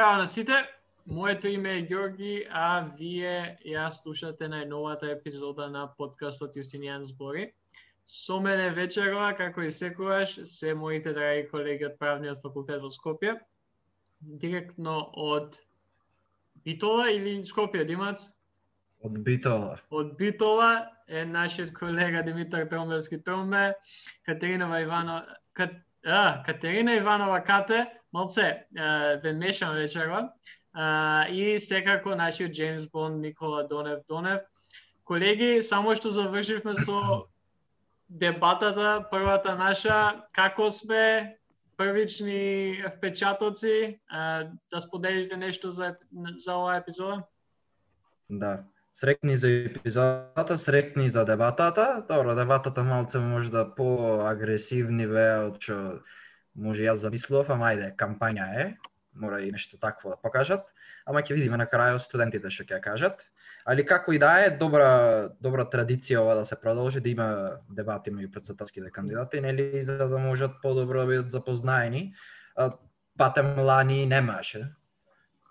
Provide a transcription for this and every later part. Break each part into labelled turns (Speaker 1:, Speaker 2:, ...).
Speaker 1: Здраво на сите, моето име е Георги, а вие ја слушате најновата епизода на подкастот Јустинијан збори. Со мене вечерова, како и секогаш, се моите драги колеги од Правниот факултет во Скопје. Директно од Битола или Скопје, Димац?
Speaker 2: Од Битола.
Speaker 1: Од Битола е нашиот колега Димитар Тромбевски Тромбе, Катерина Иванова, Кат а, Катерина Иванова Кате, малце ве мешам вечерва. и секако нашиот Джеймс Бонд Никола Донев Донев. Колеги, само што завршивме со дебатата, првата наша, како сме, првични впечатоци, да споделите нешто за, за оваа епизода?
Speaker 2: Да. Срекни за епизодата, срекни за дебатата. Добро, дебатата малце може да поагресивни ве од што може јас замислував, ама ајде, кампања е, мора и нешто такво да покажат, ама ќе видиме на крајот студентите што ќе кажат. Али како и да е, добра добра традиција ова да се продолжи, да има дебати меѓу председателските кандидати, нели, за да можат подобро да бидат запознаени. Патем лани немаше.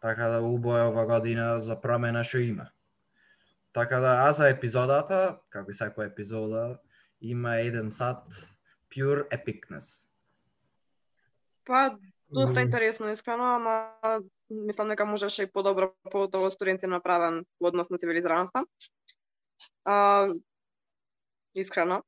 Speaker 2: Така да убоја ова година за промена што има. Така да, а за епизодата, како и секоја епизода, има еден сат pure epicness.
Speaker 3: Па, доста интересно искрено, ама мислам дека можеше и подобро поготово студенти направен во однос на цивилизираноста. А, искрено.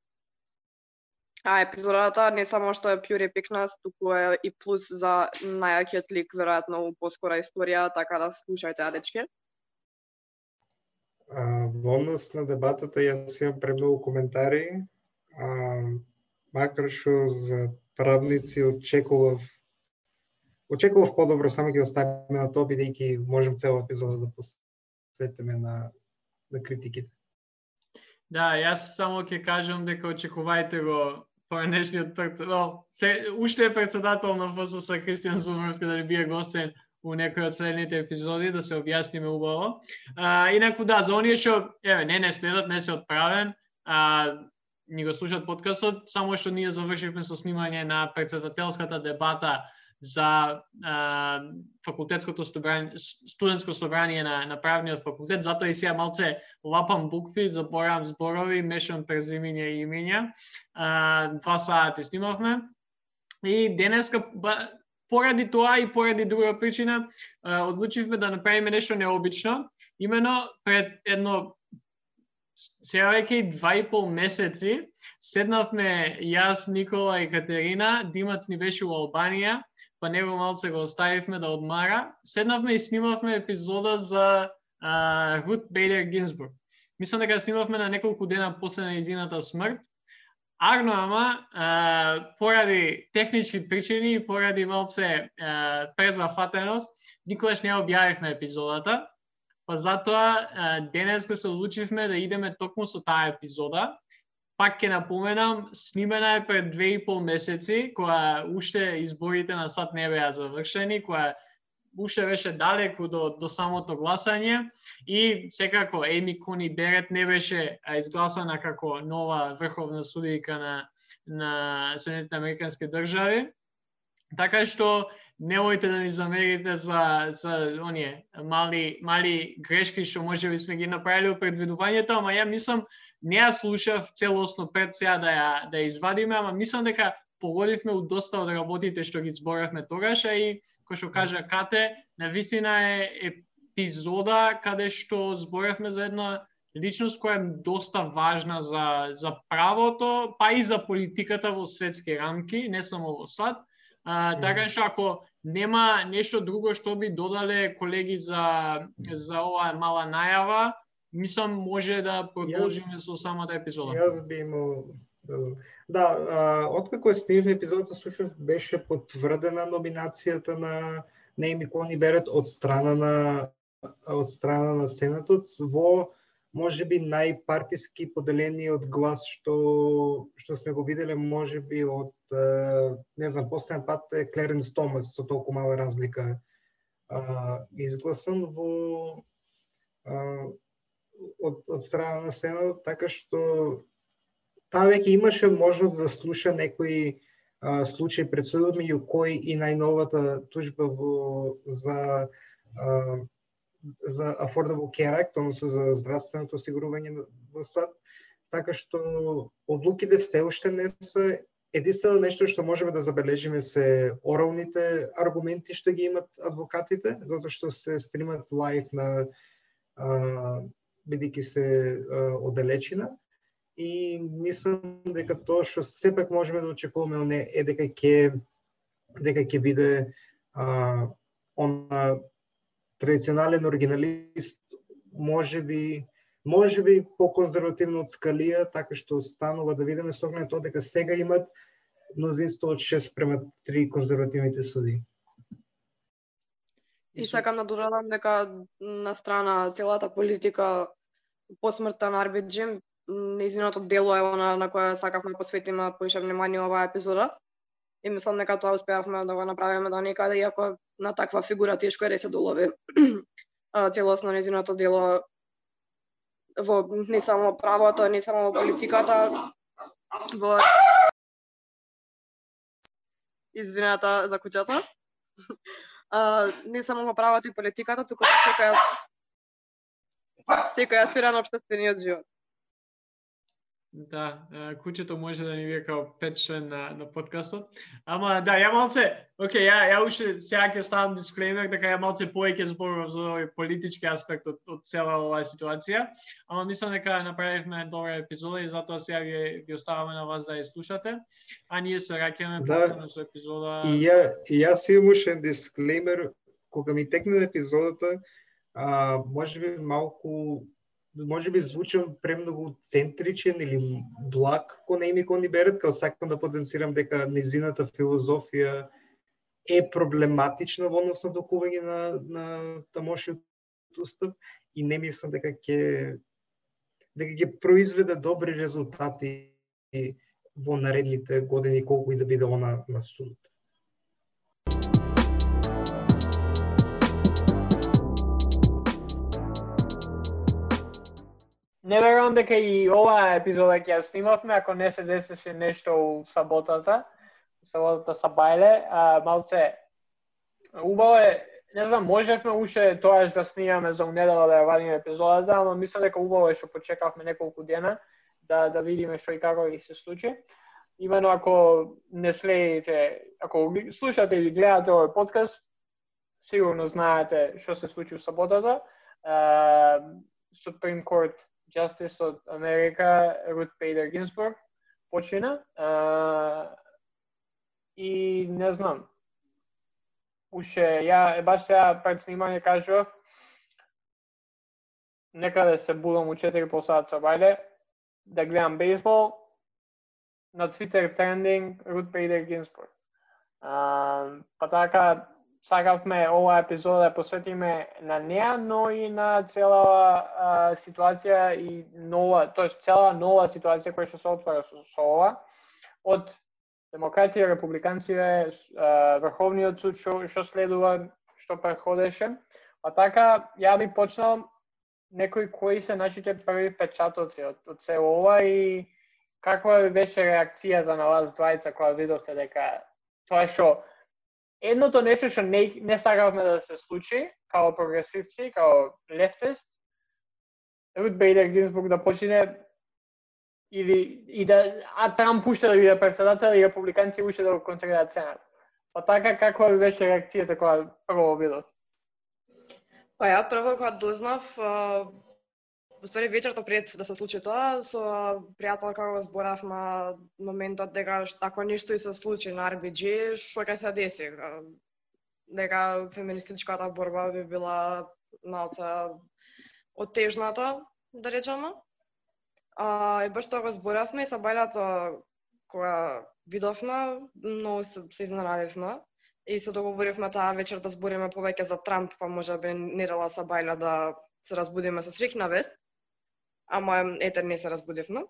Speaker 3: А епизодата не само што е pure епикнас, туку е и плюс за најакиот лик, веројатно, у поскора историја, така да слушајте, дечки
Speaker 4: во однос на дебатата, јас имам премногу коментари, а, макар што за правници очекував очекував подобро, само ќе оставиме на тоа бидејќи можем цела епизода да посветиме на на критиките.
Speaker 1: Да, јас само ќе кажам дека очекувајте го поранешниот well, се уште е председател на ФСС Кристијан Сумарски да бие гостен у некој од следните епизоди да се објасниме убаво. А, инаку да, за оние што еве не не следат, не се отправен, а, ни го слушат подкастот, само што ние завршивме со снимање на председателската дебата за а, факултетското собрание, студентско собрание на, на правниот факултет, затоа и сега малце лапам букви, заборавам зборови, мешам презимиња и имиња. А, два сати снимавме. И денеска, поради тоа и поради друга причина, одлучивме да направиме нешто необично. Имено пред едно сега веќе и два и пол месеци седнавме јас, Никола и Катерина, Димац ни беше во Албанија, па него малце го оставивме да одмара. Седнавме и снимавме епизода за Рут Бейдер Гинзбург. Мислам дека снимавме на неколку дена после нејзината смрт. Арно ама, а, поради технички причини и поради малце а, презафатеност, никогаш не објавивме епизодата. Па затоа денес се одлучивме да идеме токму со таа епизода. Пак ќе напоменам, снимена е пред две и пол месеци, која уште изборите на САД не беа завршени, која уште беше далеку до, до самото гласање и секако Еми Кони Берет не беше изгласана како нова врховна судијка на, на Соединетите Американски држави. Така што немојте да ни замерите за, за оние мали, мали грешки што може би сме ги направили во предвидувањето, ама ја мислам, не ја слушав целосно пред сега да ја, да ја извадиме, ама мислам дека погодивме у доста од работите што ги зборавме тогаш, и кој што кажа Кате, на вистина е епизода каде што зборавме за една личност која е доста важна за, за правото, па и за политиката во светски рамки, не само во САД. А, така што ако нема нешто друго што би додале колеги за за оваа мала најава, мислам може да продолжиме со самата епизода.
Speaker 4: Јас би имал Да, откако е снив епизодата, всушност беше потврдена номинацијата на Нейми Кони Берет од страна на од страна на Сенатот во може би најпартиски поделениот глас што што сме го виделе може би од не знам последен пат е Клеренс Томас со толку мала разлика а, изгласан во а, од, од страна на Сенатот така што таа веќе имаше можност да слуша некои а, случаи пред судот меѓу кои и најновата тужба во за а, за Affordable Care Act, односно за здравственото осигурување во САД, така што одлуките се уште не се единствено нешто што можеме да забележиме се оралните аргументи што ги имат адвокатите, затоа што се стримат лайв на бидејќи се а, оддалечина и мислам дека тоа што сепак можеме да очекуваме не е дека ќе дека ќе биде а, она традиционален оригиналист може би може би по-конзервативно од Скалија, така што станува да видиме со оглед тоа дека сега имат мнозинство од 6 према 3 конзервативните суди.
Speaker 3: И сакам да додадам дека на страна целата политика по смртта на Арбит Джим, дело е она на која сакавме да посветиме поише внимание оваа епизода. И мислам дека тоа успеавме да го направиме до некаде, иако на таква фигура тешко е да се долови целосно незиното дело во не само правото, не само во политиката, во извината за куќата. А, не само во правото и политиката, туку во секоја секоја сфера на општествениот живот.
Speaker 1: Да, куќето може да ни биде као пет член на, на подкастот. Ама да, ја малце, окей, ја, ја уште сега ќе ставам дисклеймер дека ја малце повеќе зборувам за овој политички аспект од, од цела оваа ситуација. Ама мислам дека направивме добра епизода и затоа сега ви, ви оставаме на вас да ја слушате. А ние се раќаме да, со епизода.
Speaker 4: И ја, и јас имам уште дисклеймер кога ми текне епизодата, а, може би малку може би звучам премногу центричен или благ кон Еми Кони Берет, као сакам да потенцирам дека незината филозофија е проблематична во однос на докување на, на тамошниот устав и не мислам дека ќе дека ќе произведе добри резултати во наредните години колку и да биде она на судот.
Speaker 1: Не верувам дека и оваа епизода ќе ја снимавме ако не се десеше нешто у саботата. Саботата са бајле, а, малце убаво е, не знам, можевме уште тоаш да снимаме за унедела да ја вадиме епизодата, ама мислам дека убаво е што почекавме неколку дена да да видиме што и како ќе се случи. Имено ако не следите, ако слушате или гледате овој подкаст, сигурно знаете што се случи у саботата. Supreme Court Justice од Америка Рут Пейдер Гинсбург почина а, и не знам Уше, ја е баш сега пред снимање кажував некаде да се будам у 4 по сат со бајле да гледам бейсбол на Twitter трендинг Рут Пейдер Гинсбург. А, па така сакавме оваа епизода да посветиме на неа, но и на цела а, ситуација и нова, тоест цела нова ситуација која што се отвара со, со ова од демократија, републиканците, врховниот суд што, што следува, што предходеше. А така, ја би почнал некои кои се нашите први печатоци од, од се ова и каква беше реакцијата на вас двајца кога видовте дека тоа што едното нешто што не, не сакавме да се случи, као прогресивци, као лефтист, Рут Бейдер Гинсбург да почине или и да а Трамп уште да биде председател и републиканци уште да го контролираат Сенат. Па така каква би беше реакцијата кога прво видов?
Speaker 3: Па ја прво кога дознав, ствари вечерта пред да се случи тоа, со пријател го зборавме моментот дека ако нешто и се случи на RBG, што ќе се деси? Дека феминистичката борба би била малце отежната, да речеме. А, и баш тоа го зборавме и са бајлато кога видовме, многу се, се изненадивме и се договоривме таа вечер да збориме повеќе за Трамп, па може би Нерела Сабајла да се разбудиме со срекна вест ама ете не се разбудивме.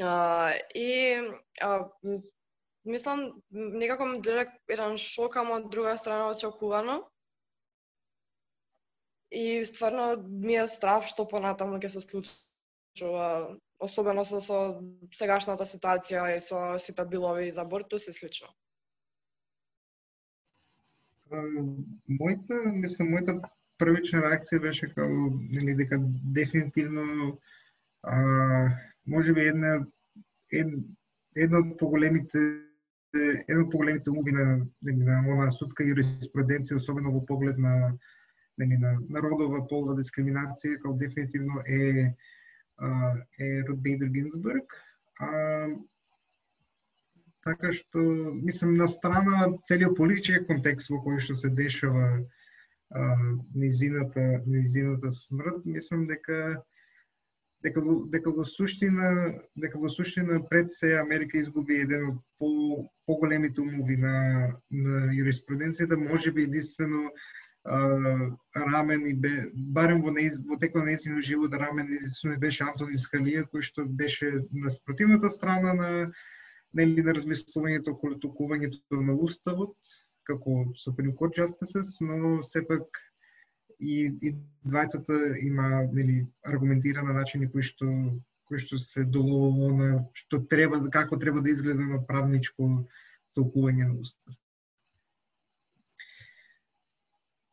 Speaker 3: А, и а, мислам некако ми дојде еден шок, ама од друга страна очекувано. И стварно ми е страв што понатаму ќе се случува особено со, со сегашната ситуација и со сите билови за абортус и слично?
Speaker 4: Моите, мислам, моите првична реакција беше како нели дека дефинитивно а, може би една ед, една од поголемите едно од поголемите умови на, на, она судска юриспруденција, особено во поглед на нели, на, народова полна дискриминација, како дефинитивно е, е Рут Бейдер Гинзбург. А, така што, мислам, на страна целиот политички контекст во кој што се дешава низината, низината смрт, мислам дека дека во, дека во суштина дека во суштина пред се Америка изгуби еден од по поголемите умови на на юриспруденцијата, можеби единствено рамен и бе, барем во, неиз, во текот на нејзиниот живот рамен единствено беше Антони Скалија кој што беше на спротивната страна на нели на размислувањето околу токувањето на уставот како Supreme Court но сепак и, и двајцата има нели аргументирана начини кои што кои што се доловува на што треба како треба да изгледа на правничко толкување на устав.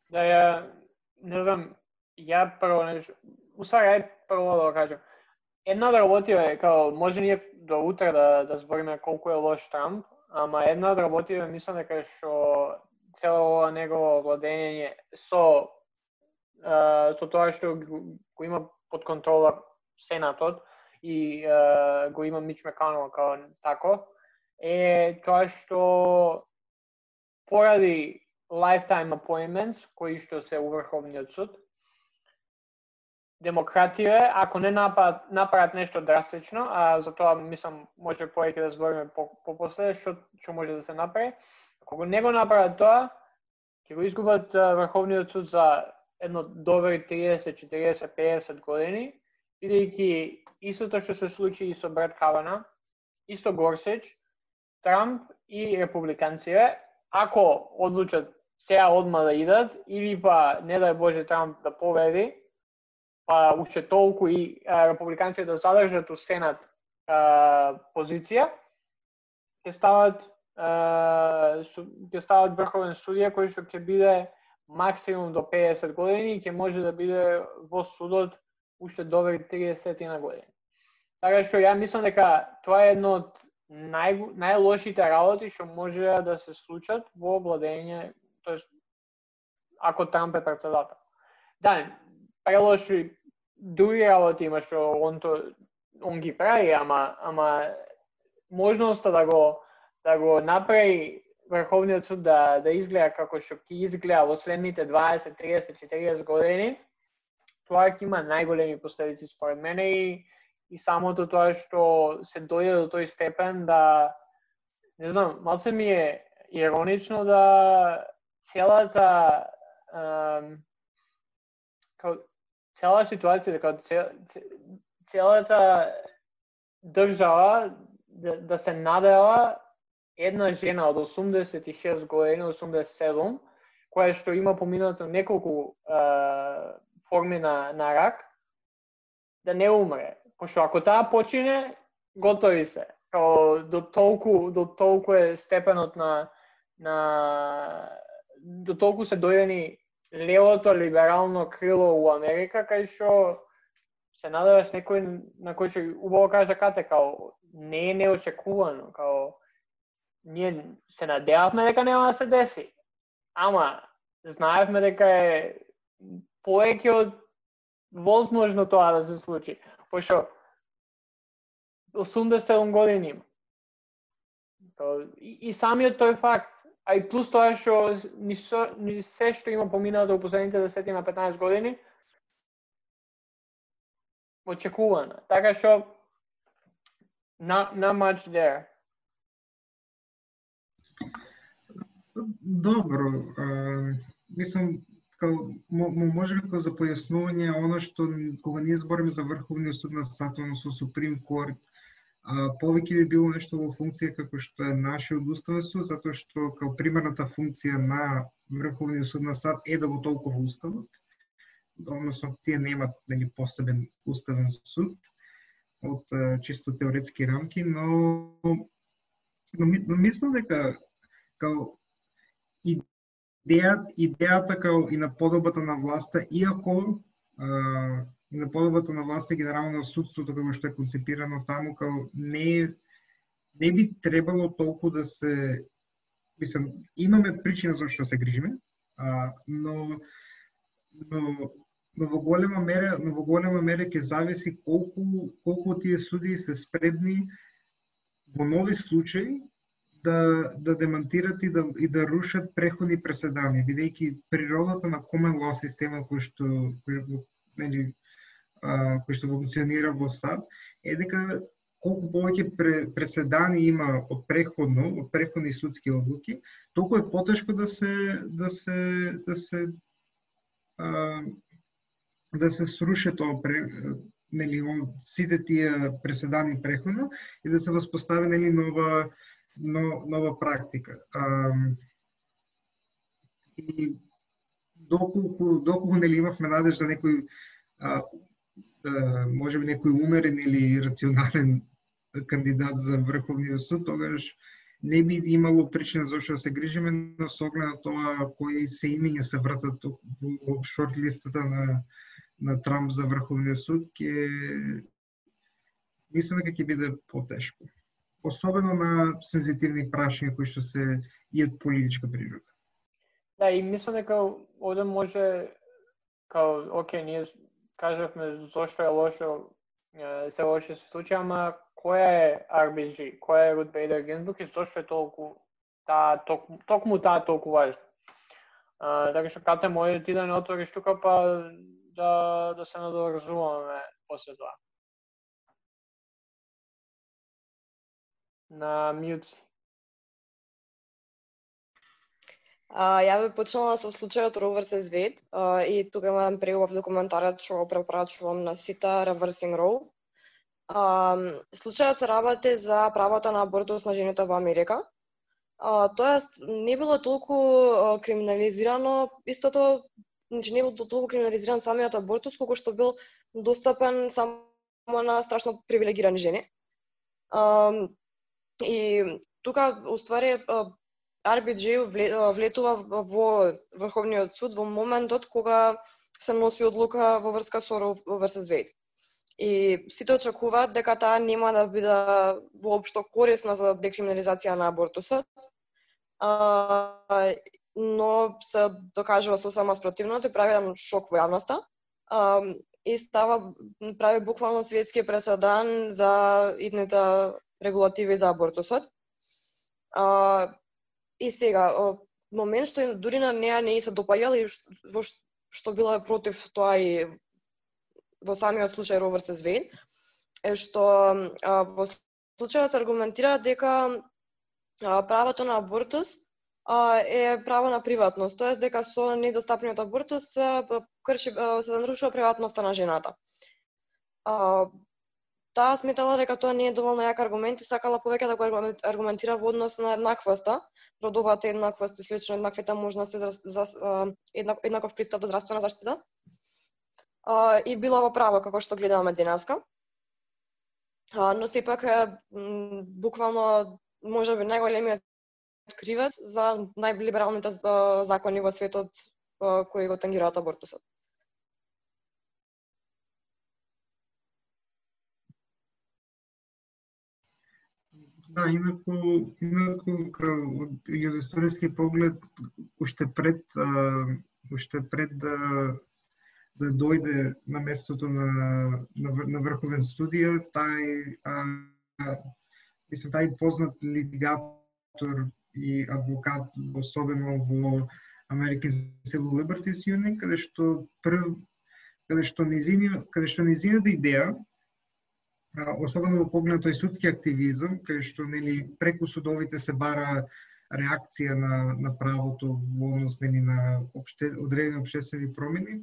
Speaker 1: Да ја, не знам, ја прво нешто, усвари, ај прво да го кажам. Една од работи е, као, може ние до утре да, да збориме колку е лош Трамп, ама една од работите мислам дека што цело ова негово владење со со тоа што го има под контрола Сенатот и го има Мич Меканол како тако, е тоа што поради lifetime appointments, кои што се у Врховниот суд. Демократија, ако не направат, направат нешто драстично, а за тоа мислам може да повеќе да збориме попосле, по што што може да се направи. Ако не го направат тоа, ќе го изгубат Врховниот суд за едно добри 30, 40, 50 години, бидејќи истото што се случи и со Брат Кавана, исто Горсеч, Трамп и републиканците ако одлучат сега одма да идат, или па, не дај Боже, Трамп да победи, па уште толку и а, републиканците да задржат у Сенат а, позиција, ќе стават ќе стават врховен судија кој што ќе биде максимум до 50 години и ќе може да биде во судот уште до 30 на години. Така што ја мислам дека тоа е едно од нај, најлошите работи што може да се случат во владење, тоест ако Трамп е председател. Да, прелоши други работи има што он то он ги прави, ама ама можноста да го да го направи Врховниот суд да да изгледа како што ќе изгледа во следните 20, 30, 40 години, тоа ќе има најголеми последици според мене и и самото тоа што се дојде до тој степен да не знам, малце ми е иронично да целата um, као, цела ситуација дека целата држава да, да се надела една жена од 86 години, 87, која што има поминато неколку uh, форми на, на рак, да не умре. Пошто ако таа почине, готови се. Као до толку до толку е степенот на на до толку се дојдени левото либерално крило у Америка кај што се надеваш некој на кој што убаво кажа кате као не е неочекувано, као ние се надевавме дека нема да се деси. Ама знаевме дека е повеќе од возможно тоа да се случи пошто 87 години има. И, и самиот тој факт, а и плюс тоа што ни, со, ни се што има поминато во последните 10 на 15 години, очекувано. Така што, not, not much there.
Speaker 4: Добро, а, мислам, може би за појаснување оно што кога ние збориме за Врховниот суд на Сатурн со Суприм Корт, повеќе би било нешто во функција како што е нашиот уставен суд, затоа што као примерната функција на Врховниот суд на САД е да го толкува уставот, односно тие немат нели посебен уставен суд, од чисто теоретски рамки, но но, но мислам дека као идејата, идејата као и на подобата на власта, иако а, и на подобата на власта генерално судството како што е концепирано таму, као не не би требало толку да се мислам, имаме причина за што да се грижиме, а, но но но во голема мера, но во голема мера ќе зависи колку колку тие суди се спредни во нови случаи да да демонтират и да и да рушат преходни преседани, бидејќи природата на комен лаw система кој што кој, нели кој што функционира во САД е дека колку повеќе преседани има од преходно, од преходни судски одлуки, толку е потешко да се да се да се а, да се сруши тоа пре, нели сите тие преседани преходно и да се воспостави нели нова но, нова практика. А, и доколку доколку нели имавме надеж за некој а, може би некој умерен или рационален кандидат за Врховниот суд, тогаш не би имало причина зашто да се грижиме, но со оглед на тоа кои се имиња се вратат во шорт листата на на Трамп за Врховниот суд, ќе мислам дека ќе биде потешко. Особено на сензитивни прашања кои што се и од политичка природа.
Speaker 1: Да, и мислам дека овде може као, оке, ние кажавме зошто е лошо, се лоши се случаја ама која е RBG, која е Ruth Bader Ginsburg и зошто е толку таа ток, токму таа толку важна. А, така што кате може ти да не отвориш тука па да да се надоразумуваме после тоа. На мјут
Speaker 3: А, ја бе почнала со случајот Roe vs. Wade а, и тука имам преубав документарец што го препорачувам на сита Reversing Roe. А, случајот се работи за правото на абортус на жените во Америка. А, тоа не било толку а, криминализирано, истото, значи не било толку криминализиран самиот абортус, колку што бил достапен само на страшно привилегирани жени. А, и тука, уствари, RBG влетува во Врховниот суд во моментот кога се носи одлука во врска со Roe vs. Wade. И сите очекуваат дека таа нема да биде воопшто корисна за декриминализација на абортусот. А, но се докажува сосема спротивното и прави еден шок во јавноста. А, и става прави буквално светски преседан за идните регулативи за абортусот. А, и сега, момент што дури на неа не се допаѓал и во што била против тоа и во самиот случај ровер се Wade, е што а, во случајот аргументира дека а, правото на абортус а, е право на приватност, тоест дека со недостапниот абортус се крши се нарушува приватноста на жената. А, таа сметала дека тоа не е доволно јак аргумент и сакала повеќе да го аргументира во однос на еднаквоста, родовата еднаквост и слично еднаквите можности за, за, за еднаков пристап до здравствена заштита а, и била во право како што гледаме денеска. А, но сепак буквално може би најголемиот кривец за најлибералните закони во светот кои го тангираат абортусот.
Speaker 4: Да, инаку, инаку од историски поглед, уште пред, уште пред да да дојде на местото на, на, на врховен студија, тај, а, мислам, тај познат литигатор и адвокат, особено во American Civil Liberties Union, каде што прв, каде што низини, каде што низината идеја, особено во поглед тој судски активизам, кај што нели преку судовите се бара реакција на, на правото во однос нели на обште, одредени обществени промени,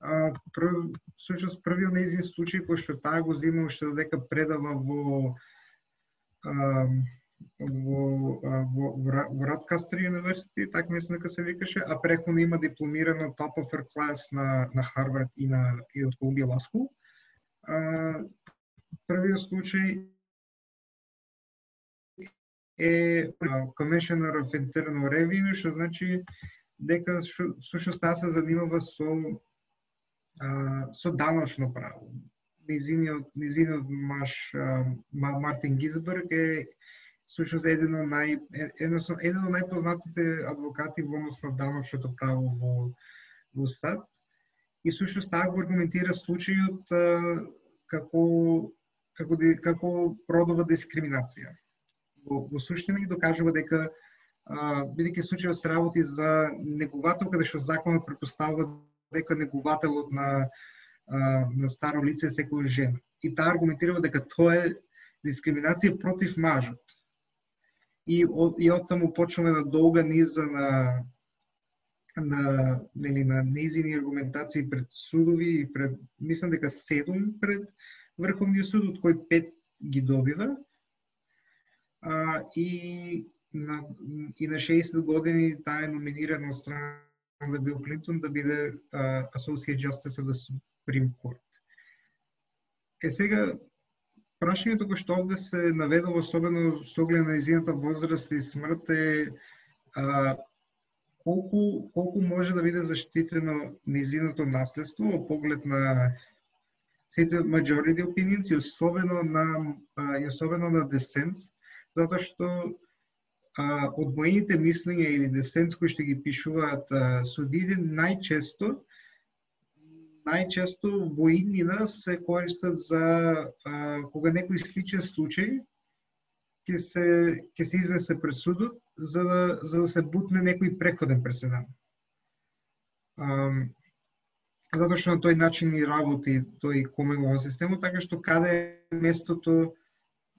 Speaker 4: а, прв, всушност првиот неизин случај кој што таа го зема уште додека предава во а, во, во, во, во Радкастер University, така мислам дека се викаше, а преходно има дипломирано top of her class на, на Харвард и на и од Колумбија Ласку првиот случај е Commissioner of Internal Revenue, што значи дека сушност таа се занимава со а, со даночно право. Низиниот низиниот маш а, Мартин Гизберг е сушност еден од нај еден од најпознатите адвокати во однос на даночното право во во САД и сушност таа го аргументира случајот а, како како како продува дискриминација во, во суштина ги докажува дека бидејќи случајот се работи за негувател, каде што законот препоставува дека негувателот на а, на старо лице е секој жена. И таа аргументирава дека тоа е дискриминација против мажот. И од, и од таму почнаме на да долга низа на на нели на незини аргументации пред судови и пред мислам дека седум пред Врховниот суд од кој пет ги добива а, и на, и на 60 години таа е номинирана од страна на Бил Клинтон да биде uh, Associate Justice of the Supreme Court. Е сега, прашањето кој што овде се наведува, особено со оглед на изината возраст и смрт е а, колку, колку може да биде заштитено низиното наследство во поглед на сите majority opinions и особено на а, и особено на десенс, затоа што а, од моите мислења или десенс кои што ги пишуваат а, најчесто најчесто во иднина се користат за а, кога некој сличен случај ќе се ќе се изнесе пред судот за да за да се бутне некој преходен преседан. Затоа што на тој начин и работи тој комелова системот, така што каде е местото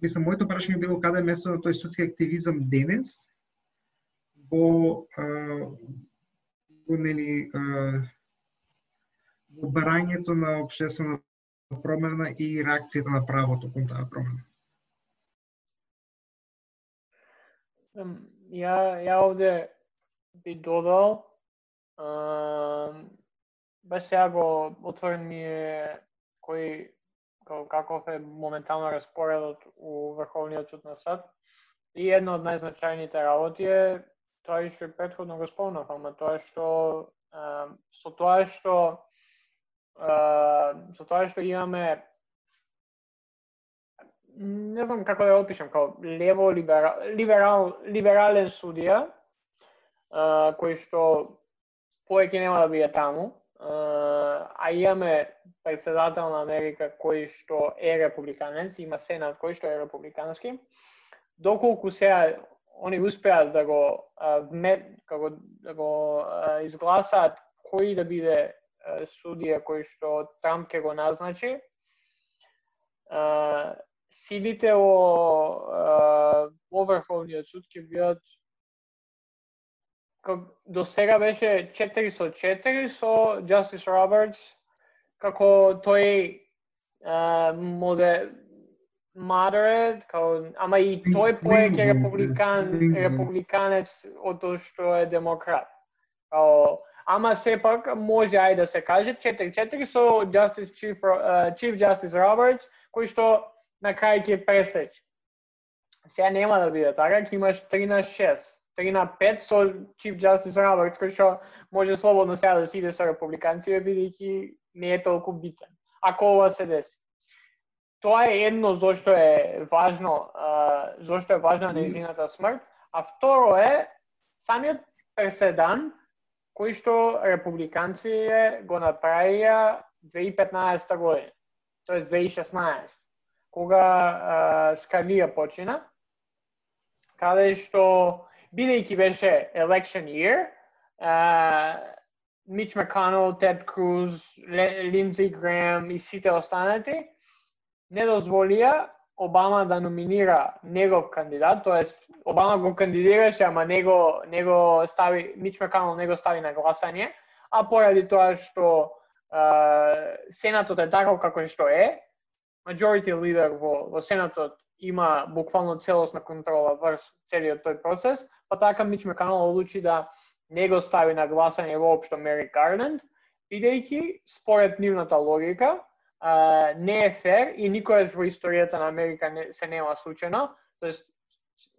Speaker 4: Мислам, моето прашање било каде е местото на тој судски активизам денес во во нели во барањето на обществена промена и реакцијата на правото кон таа промена.
Speaker 1: Ја, ја овде би додал, баш сега го отворен ми е кој каков е моментално распоредот у Врховниот суд на САД. И една од најзначајните работи е тоа што претходно го спомнав, ама тоа што а, со тоа што а, со тоа што имаме не знам како да опишам, како лево либерал, либерал, либерален судија, а, кој што повеќе нема да биде таму, а имаме председател на Америка кој што е републиканец, има сенат кој што е републикански, доколку сега они успеат да го вмет, како да го изгласаат кој да биде судија кој што Трамп ќе го назначи, силите во, во Врховниот суд ќе бидат до сега беше 4 со 4 со Justice Roberts, како тој uh, моде moderate, како, ама и тој поеќе републикан, републиканец од тоа што е демократ. Као, ама сепак може ај да се каже 4-4 со Justice Chief, uh, Chief Justice Roberts, кој што на крај ќе пресече. Сега нема да биде така, ќе имаш 3 на 6 3 на 5 со Chief Justice Roberts, кој што може слободно сега да си иде со републиканците, бидејќи не е толку битен. Ако ова се деси. Тоа е едно зошто е важно, зошто е важна неизината смрт, а второ е самиот преседан кој што републиканците го направија 2015 година, тоест 2016, кога Скалија почина, каде што бидејќи беше election year, uh, Мич Маконел, Тед Круз, Линдзи Грем и сите останати не дозволија Обама да номинира негов кандидат, тоест Обама го кандидираше, ама него него стави Мич Маконел него стави на гласање, а поради тоа што uh, Сенатот е таков како што е, majority leader во, во Сенатот има буквално целосна контрола врз целиот тој процес, па така Мич Меканал одлучи да не го стави на гласање воопшто Мери Гарленд, бидејќи според нивната логика, а, не е фер и никогаш во историјата на Америка не, се нема случено, тоест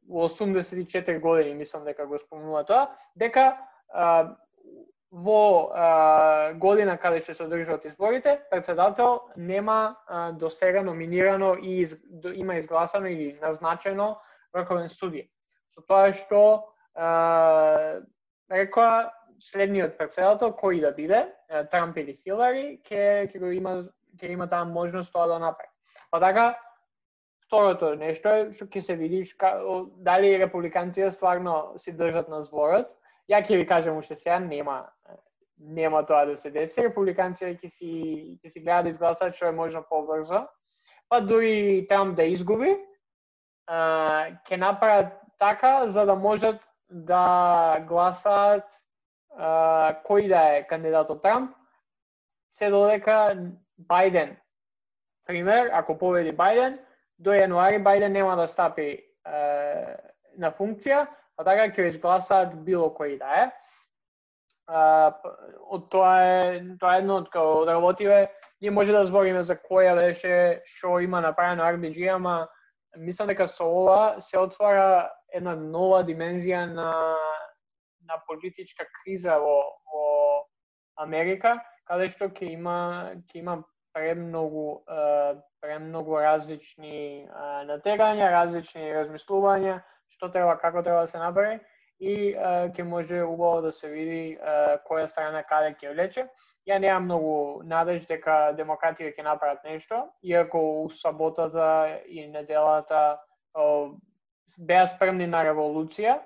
Speaker 1: во 84 години мислам дека го спомнува тоа, дека а, во а, година каде што се одржуваат изборите, председател нема а, до сега номинирано и из, до, има изгласано или назначено врховен судија. Со тоа што а, рекоа следниот председател кој да биде, Трамп или Хилари, ќе ќе го има ќе има таа можност тоа да направи. Па така второто нешто е што ќе се видиш ка, дали републиканците стварно си држат на зборот. Ја ќе ви кажам уште сега нема нема тоа да се деси. Републиканците ќе си ќе си гледаат да изгласат што е можно побрзо. Па дури Трамп да изгуби, ќе направат така за да можат да гласаат а, кој да е кандидатот Трамп, се додека Бајден, пример, ако победи Бајден, до јануари Бајден нема да стапи а, на функција, а така ќе изгласаат било кој да е. А, од тоа е тоа е едно од као да работиме, ние може да збориме за која беше што има направено RBG, ама мислам дека со ова се отвара една нова димензија на на политичка криза во во Америка, каде што ќе има ќе има премногу премногу различни натерања, различни размислувања што треба како треба да се направи и ќе може убаво да се види која страна каде ќе влече. Ја немам многу надеж дека демократија ќе направат нешто, иако у саботата и неделата беа спремни на револуција,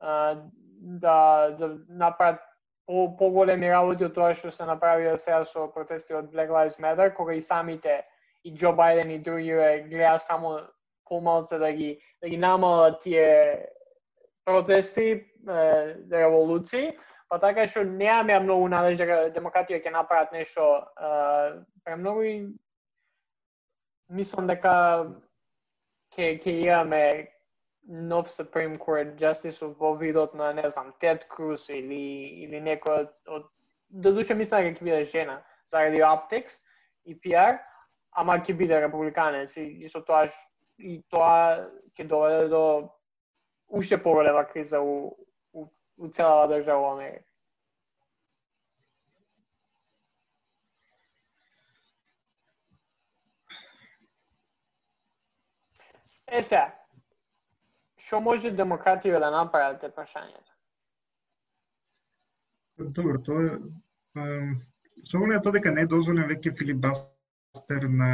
Speaker 1: да, да направат по, поголеми работи од тоа што се направија сега со протести од Black Lives Matter, кога и самите и Џо Бајден и други гледа само помалце да ги да ги намалат тие протести, е, револуции, па така што немаме многу надеж дека демократија ќе направат нешто е, премногу и мислам дека ќе ќе имаме нов Supreme Court Justice во видот на, не знам, Тед Круз или, или некој од, од до душа мислам дека ќе биде жена заради optics и PR, ама ќе биде републиканец и, и со тоа и тоа ќе доведе до уште поголема криза у, у, у целава држава Америка. Е сега, Што може демократија да направат е прашањето?
Speaker 4: Добро, тоа е со оглед тоа дека не е дозволен веќе филибастер на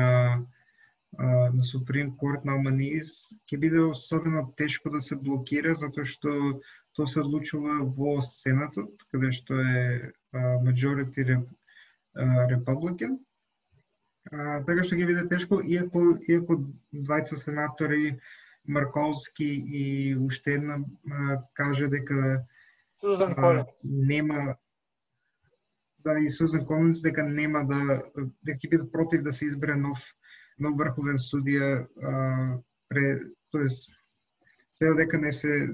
Speaker 4: на Суприм Корт на Алманис, ќе биде особено тешко да се блокира затоа што тоа се одлучува во Сенатот, каде што е majority републикан. така што ќе биде тешко, иако, иако двајца сенатори Марковски и уште една каже дека
Speaker 1: Сузан Колинс
Speaker 4: нема да и Сузан Колинс дека нема да дека ќе биде против да се избере нов нов врховен судија а, пре тоест се дека не се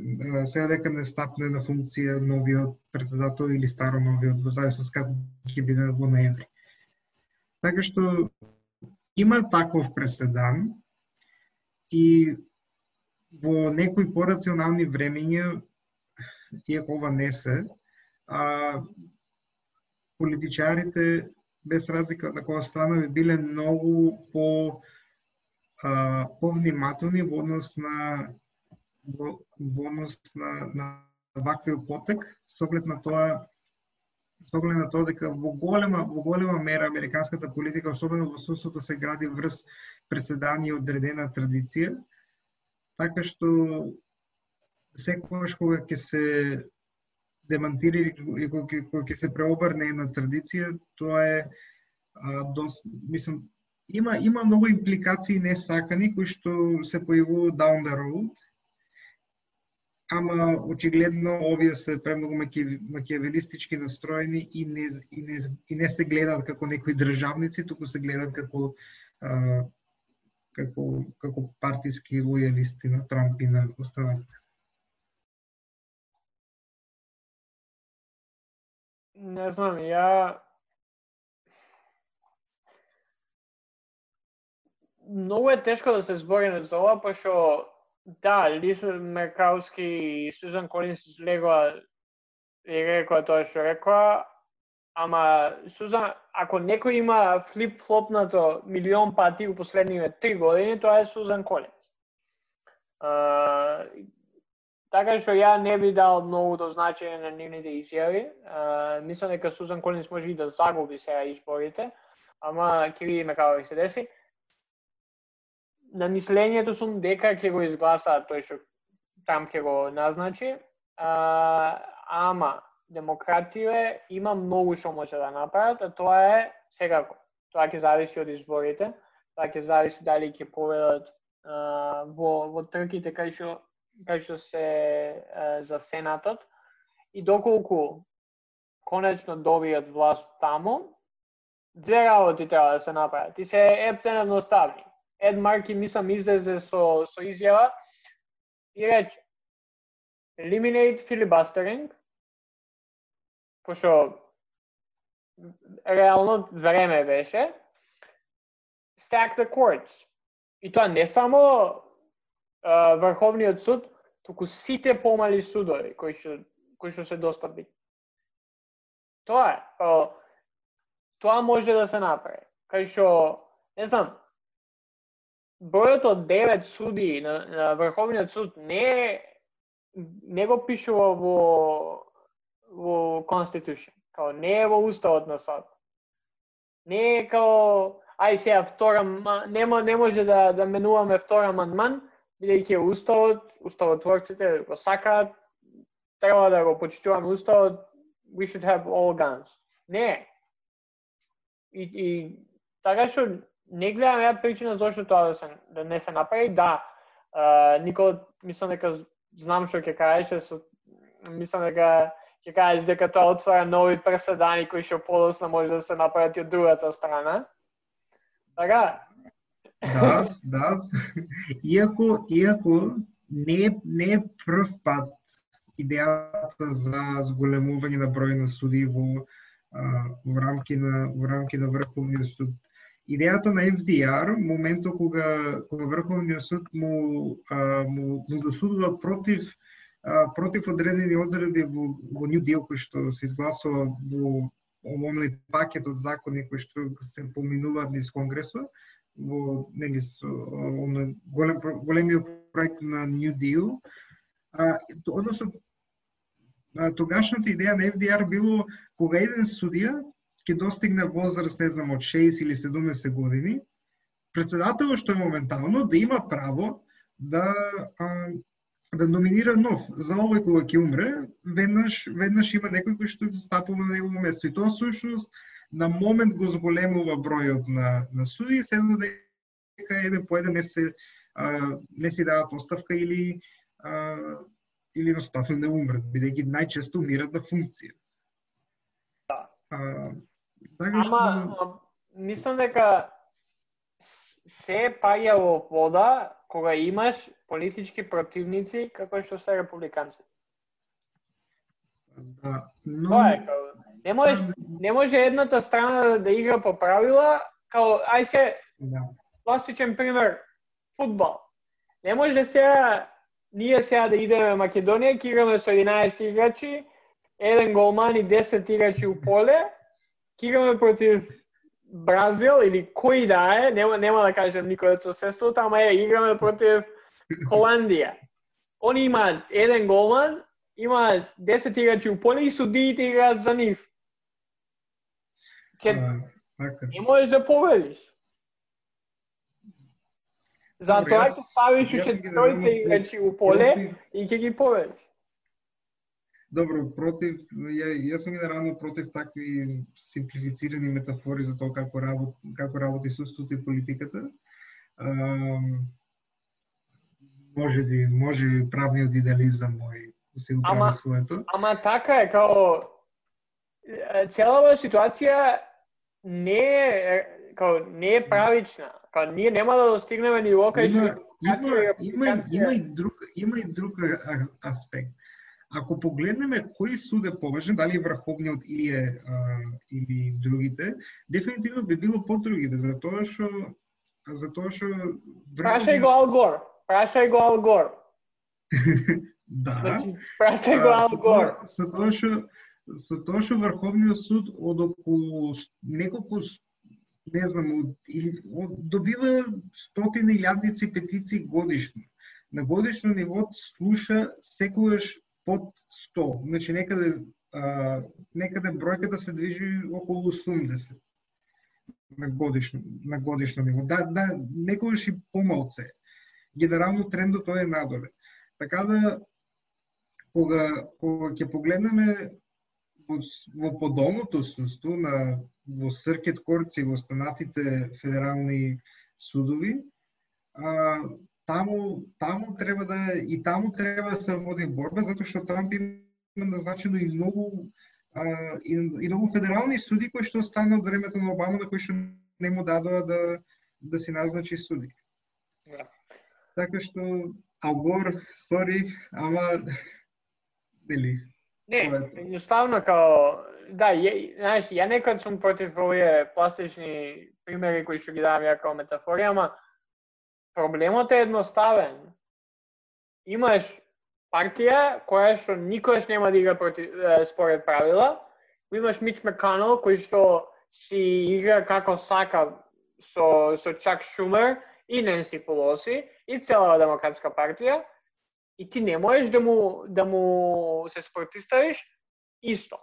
Speaker 4: се дека не стапне на функција новиот председател или старо новиот во зависност како ќе биде во ноември. Така што има таков преседан и во некои порационални времења, иако ова не се, а, политичарите, без разлика на која страна, би биле многу по а, повнимателни во однос на во, во однос на, на вакви потек, со оглед на тоа со оглед на тоа дека во голема во голема мера американската политика, особено во сусото да се гради врз преседање и одредена традиција, така што секогаш кога ќе се демантира и кога ќе се преобрне една традиција, тоа е а, дос, мислам, има има многу импликации несакани кои што се појавуваат down the road. Ама очигледно овие се премногу макиавелистички настроени и не, и не, и не се гледаат како некои државници, туку се гледаат како а, како, како партиски лојалисти на Трамп и на останалите?
Speaker 1: Не знам, ја многу е тешко да се збори за ова, пошто да, Лис Меркауски и Сузан Колинс излегоа и рекоа тоа што рекоа, ама Сузан, ако некој има флип-флопнато милион пати у последниве три години, тоа е Сузан Колец. Uh, така што ја не би дал многу до значење на нивните изјави. Uh, мислам дека Сузан Колинс може и да загуби сега изборите, ама ќе видиме како ќе се деси на мислењето сум дека ќе го изгласа тој што там ќе го назначи. А, ама демокративе има многу што може да направат, а тоа е секако. Тоа ќе зависи од изборите, тоа ќе зависи дали ќе поведат а, во во трките кај што кај што се а, за сенатот и доколку конечно добијат власт таму, две работи треба да се направат. И се епцен едноставни Ед Марки мислам излезе со со изјава и рече eliminate filibustering пошто реално време беше stack the courts и тоа не само uh, Врховниот суд, туку сите помали судови кои што кои што се доста битни. Тоа е. Тоа може да се направи. Кај што, не знам, бројот од 9 суди на, на Врховниот суд не не го пишува во во Constitution. Као не е во уставот на САД. Не е као ај сега втора не, не може да да менуваме втора амандман, бидејќи уставот, уставотворците го сакаат, треба да го почитуваме уставот, we should have all guns. Не. И, и така што не гледам ја причина зашто тоа да се да не се направи. Да, uh, Никол мислам дека знам што ќе кажеш, со мислам дека ќе кажеш дека тоа отвара нови преседани кои што подосно може да се направат од другата страна. Така?
Speaker 4: Да, да. Иако, иако не, не е прв пат идејата за зголемување на број на суди во, во рамки на во рамки на Врховниот суд идејата на FDR, моментот кога кога Врховниот суд му, а, му, му досудува против против одредени одредби во, во New Deal кој што се изгласува во овој пакет од закони кои што се поминуваат низ Конгресот, во нели со голем големиот проект на New Deal. А, односно тогашната идеја на FDR било кога еден судија ќе достигне возраст, не знам, од 6 или 70 години, председателот што е моментално да има право да а, да номинира нов. За овој кога ќе умре, веднаш веднаш има некој кој што стапува на негово место. И тоа сушност на момент го зголемува бројот на на суди, седно дека еден по еден не се а, не си дават оставка или а, или едноставно не умрат, бидејќи најчесто умират на функција.
Speaker 1: А, Така што... Ама, мислам дека се паѓа во вода кога имаш политички противници како што се републиканци.
Speaker 4: Да, но...
Speaker 1: Тоа е, као, не можеш, не може едната страна да, да игра по правила, као, ај се, да. класичен пример, футбол. Не може сега, ние сега да идеме Македонија, ќе играме со 11 играчи, еден голман и 10 играчи у поле, играме против Бразил или кој да е, нема, нема да кажем никој од соседството, ама е, играме против Холандија. Они имаат еден голман, имаат 10 играчи у поле и судиите играат за нив. Че, така. не можеш да победиш. Затоа ќе ставиш уште тројца играчи у поле и ќе ги победиш.
Speaker 4: Добро, против, ја, јас сум генерално против такви симплифицирани метафори за тоа како работи, како работи судството и политиката. А, може би, може би правниот идеализам мој да се го прави своето.
Speaker 1: Ама така е, као целава ситуација не е као не е правична. Као ние нема да достигнеме ниво кај
Speaker 4: што има, има, има, има, и друг има и друг аспект Ако погледнеме кој суд е поважен, дали врховниот или е а, или другите, дефинитивно би било по другите, затоа што затоа што
Speaker 1: Прашај го Ал Гор. Прашај го Ал Гор.
Speaker 4: Да.
Speaker 1: Значи, прашај го
Speaker 4: А,
Speaker 1: Ал
Speaker 4: со тоа- што со тоа што Врховниот суд од околу неколку не знам, од, или, од, добива стотини илјадници петиции годишно. На годишно ниво слуша секогаш под 100. Значи некаде а, некаде бројката се движи околу 80 на годишно на годишно ниво. Да, да, некогаш и помалце. Генерално трендот тоа е надоле. Така да кога кога ќе погледнеме во, во подолното судство на во Сркет Корци во останатите федерални судови, а, таму таму треба да и таму треба да се води борба затоа што Трамп има назначено и многу а, и, и многу федерални суди кои што стана од времето на Обама на кои што не му дадоа да да си назначи суди.
Speaker 1: Да.
Speaker 4: Така што Алгор, стори, ама нели
Speaker 1: Не, едноставно као да, ја, знаеш, ја некад сум против овие пластични примери кои што ги давам ја као метафори, ама проблемот е едноставен. Имаш партија која што никош нема да игра против, е, според правила, имаш Мич Меканел кој што си игра како сака со со Чак Шумер и Ненси Полоси и цела демократска партија и ти не можеш да му да му се спротиставиш исто.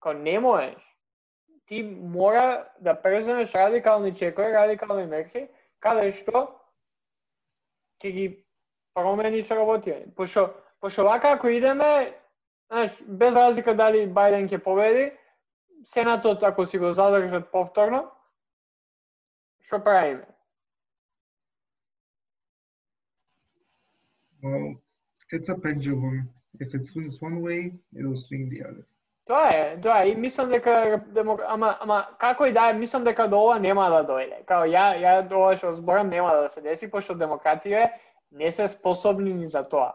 Speaker 1: Као не можеш. Ти мора да преземеш радикални чекови, радикални мерки, каде што ќе ги промениш работија. Пошо, пошо вака ако идеме, знаеш, без разлика дали Бајден ќе победи, Сенатот ако си го задржат повторно, што правиме?
Speaker 4: Well, it's a pendulum. Eh? If it swings one way, it'll swing the other.
Speaker 1: Тоа е, тоа е, и мислам дека демок... ама ама како и да е, мислам дека до ова нема да дојде. Као ја ја до ова што зборам нема да се деси пошто демократија не се способни ни за тоа.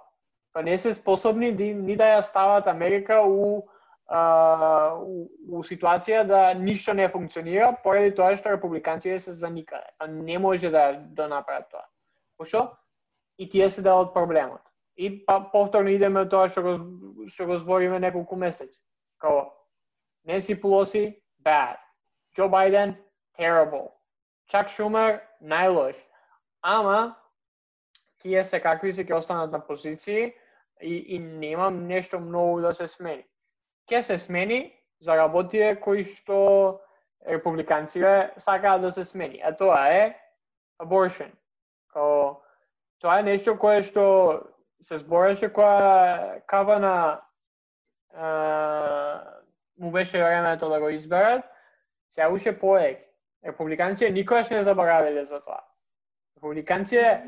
Speaker 1: Па не се способни ни, ни да ја стават Америка у а, у, у ситуација да ништо не функционира поради тоа што републиканците се за никаде. Па не може да да направат тоа. Пошто и тие се дел од проблемот. И па повторно идеме од тоа што го што го збориме неколку месеци. Као Ненси Пулоси, bad. Джо Байден, terrible. Чак Шумер, најлош. Ама, тие се какви се ќе останат на позиции и, и немам нешто многу да се смени. Ке се смени за работите кои што републиканците сакаат да се смени, а тоа е abortion. Као, тоа е нешто кое што се збореше која Кавана на му беше времето да го изберат, сега уште поек. Републиканците никогаш не заборавиле за тоа. Републиканците...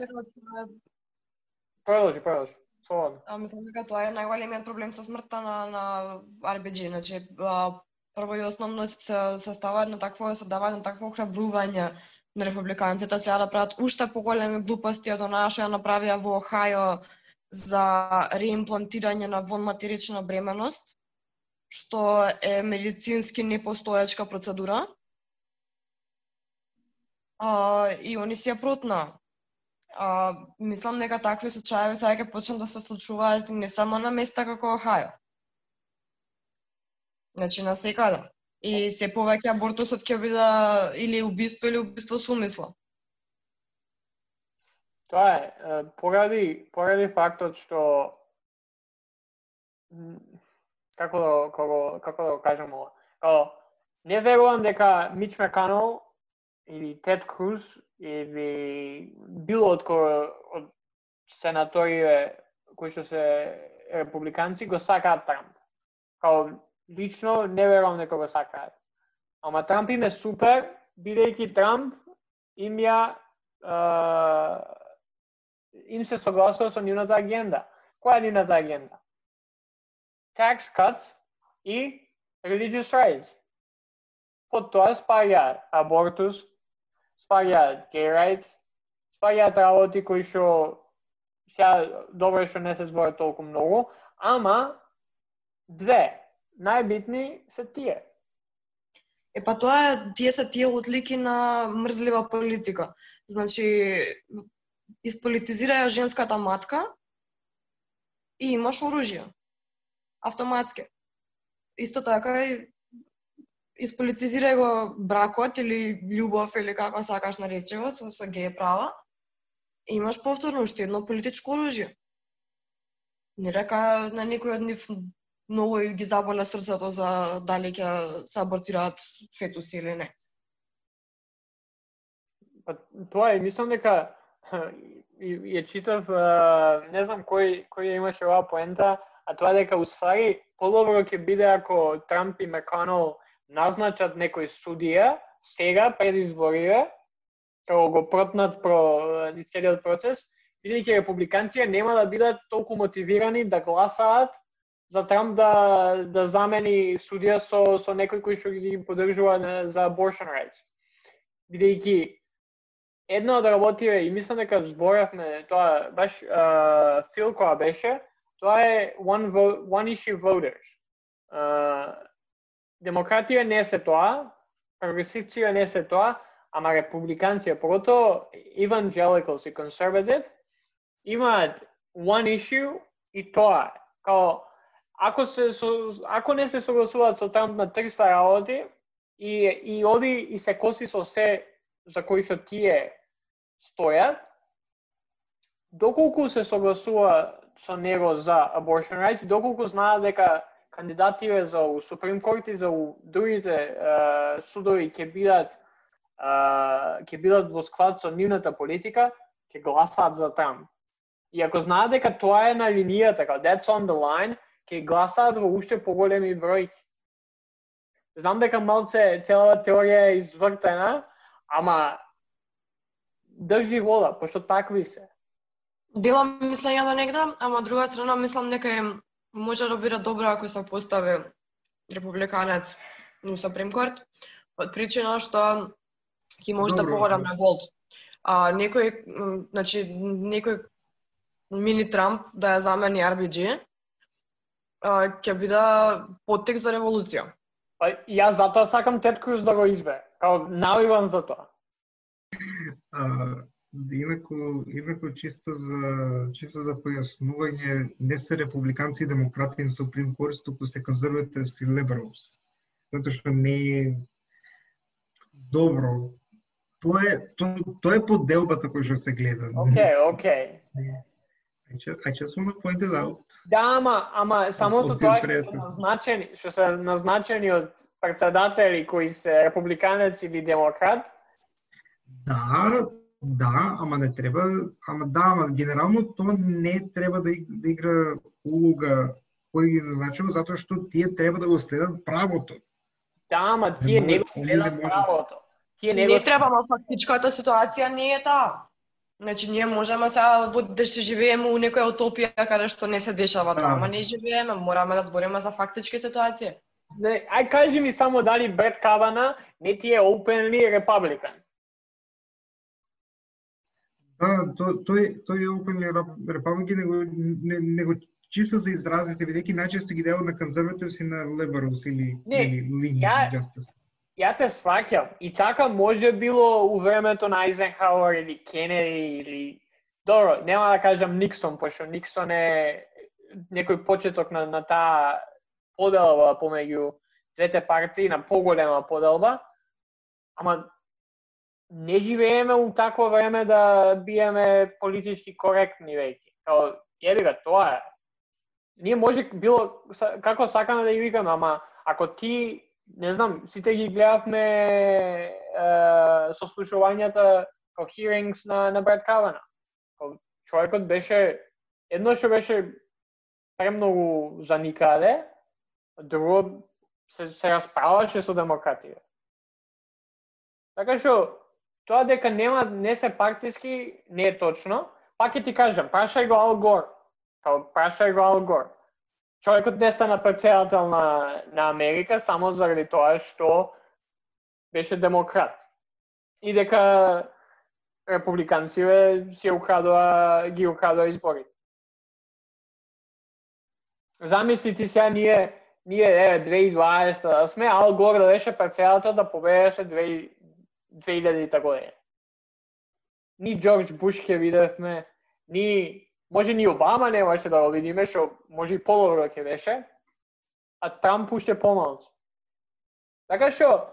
Speaker 1: Продолжи, продолжи. Слободно.
Speaker 3: А, мислам дека тоа е најголемиот проблем со смртта на на RBG, значи а, прво и основно се, се става едно такво се дава едно такво охрабрување на републиканците сега да прават уште поголеми глупости од онаа што ја направија во Охајо за реимплантирање на вонматерична бременост, што е медицински непостоечка процедура. А, и они си ја протна. А, мислам дека такви случаи сега ќе почнат да се случуваат не само на места како Охајо. Значи на секаде. И се повеќе абортусот ќе биде или убиство или убиство со умисла.
Speaker 1: Тоа е, поради, поради фактот што како да, како, како да го кажам ова, како, не верувам дека Мич Маконел или Тед Круз или било од кој од сенаторите кои што се републиканци го сакаат Трамп. Као лично не верувам дека го сакаат. Ама Трамп им е супер, бидејќи Трамп им ја им се согласува со нивната агенда. Која е нивната агенда? Tax cuts и religious rights. Под тоа спаѓаат абортус, спаѓаат gay rights, спаѓаат работи кои што сега добро што не се збора толку многу, ама две најбитни се тие.
Speaker 3: Е па тоа е, тие се тие одлики на мрзлива политика. Значи, Исполитизираја женската матка и имаш оружје. Автоматски. Исто така и исполитизирај го бракот или љубов или како сакаш наречи го со, со геј права. И имаш повторно уште едно политичко оружје. Не река на некој од нив многу ги заболя срцето за дали ќе се абортираат фетуси или не.
Speaker 1: Па тоа е, мислам дека ја читав, не знам кој кој имаше оваа поента, а тоа дека уствари подобро ќе биде ако Трамп и меканол назначат некој судија сега пред изборите, како го протнат про целиот процес, бидејќи републиканците нема да бидат толку мотивирани да гласаат за Трамп да да замени судија со со некој кој што ги поддржува за abortion rights. Бидејќи една да од работите, и мислам дека зборавме тоа, баш uh, Фил која беше, тоа е one, vote, one issue voters. Uh, демократија не се тоа, прогресивција не се тоа, ама републиканција, прото evangelicals и conservative, имаат one issue и тоа као ако се ако не се согласуваат со Трамп на 300 работи и и оди и се коси со се за кои што тие стојат, доколку се согласува со него за abortion rights, доколку знаат дека кандидатите за Supreme Court и за другите uh, судови ќе бидат uh, ќе бидат во склад со нивната политика, ќе гласаат за Трамп. И ако знаат дека тоа е на линијата, како that's on the line, ќе гласаат во уште поголеми бројки. Знам дека малце целата теорија е извртена, ама држи вода, пошто такви се.
Speaker 3: Делам мислење до негда, ама од друга страна мислам дека е може да биде добро ако се постави републиканец во Супрем Корт, од причина што ќе може да поголем на болт. А некој, значи, некој мини Трамп да ја замени RBG, ќе биде поттек за револуција.
Speaker 1: Па јас затоа сакам Тед Круз да го избе. Као навивам за тоа.
Speaker 4: А, инаку, инаку чисто за чисто за појаснување, не се републиканци и демократи на Supreme Court, туку се конзервативс и liberals. Затоа што не е добро. Тоа е тоа, тоа е поделбата која што се гледа.
Speaker 1: Океј, океј.
Speaker 4: I just, I just want to point it out.
Speaker 1: Да, ама, ама самото тоа што се назначени, што се назначени од председатели кои се републиканец или демократ,
Speaker 4: Да, да, ама не треба, ама да, ама генерално тоа не треба да, да игра улога кој ги назначува, затоа што тие треба да го следат правото.
Speaker 1: Да, ама тие не, не го следат правото.
Speaker 3: Тие не, не го... треба, ама фактичката ситуација не е таа. Значи, ние можеме сега да се живееме у некоја утопија каде што не се дешава тоа, да. ама не живееме, мораме да збориме за фактички ситуации.
Speaker 1: Не, ај кажи ми само дали Брет Кавана не ти е openly Republican.
Speaker 4: Да, тој тој тој е Open Republic него не, него чисто за изразите, бидејќи најчесто ги дава на конзервативс и на liberals или
Speaker 1: не,
Speaker 4: или lean
Speaker 1: ја,
Speaker 4: justice.
Speaker 1: Ја те сваќам. И така може било у времето на Айзенхауер или Кенеди или Добро, нема да кажам Никсон, пошто Никсон е некој почеток на, на таа поделба помеѓу двете партии, на поголема поделба, ама не живееме у такво време да биеме политички коректни веќе. Као, еби га, тоа е. Ние може било, како сакаме да ја викаме, ама ако ти, не знам, сите ги гледавме е, сослушувањата, како hearings на, на Бред Кавана. Човекот беше, едно што беше премногу за никаде, друго се, се расправаше со демократија. Така што, Тоа дека нема не се партиски не е точно. Пак ќе ти кажам, прашај го Ал Гор. Као прашај го Ал Гор. Човекот не стана председател на, на Америка само заради тоа што беше демократ. И дека републиканците си украдоа, ги украдоа изборите. Замисли ти сега ние, ние е, 2020 да сме, Ал Гор да беше председател да победеше 2000-та година. ни Джордж Буш ќе видевме, ни може ни Обама немаше да го видиме, што може и подобро ќе беше, а Трамп уште помалку. Така што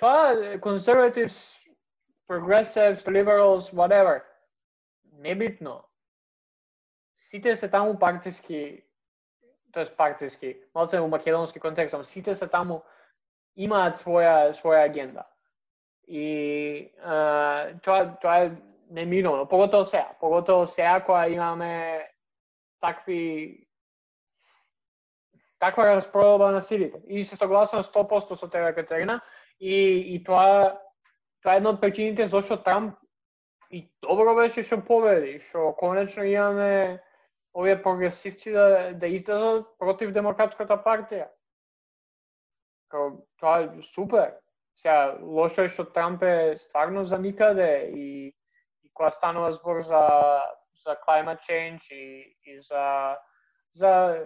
Speaker 1: тоа conservatives, progressives, liberals, whatever, небитно. Сите се таму партиски, тоест партиски, малце во македонски контекст, сите се таму имаат своја своја агенда. И а, тоа тоа е неминовно, поготово сега, поготово сега кога имаме такви таква распродба на силите. И се согласувам 100% со тебе Катерина и и тоа тоа е една од причините зашто Трамп и добро беше што победи, што конечно имаме овие прогресивци да да излезат против демократската партија. Као тоа е супер. Сега лошо е што Трамп е стварно за никаде и кога станува збор за за climate change и, и за за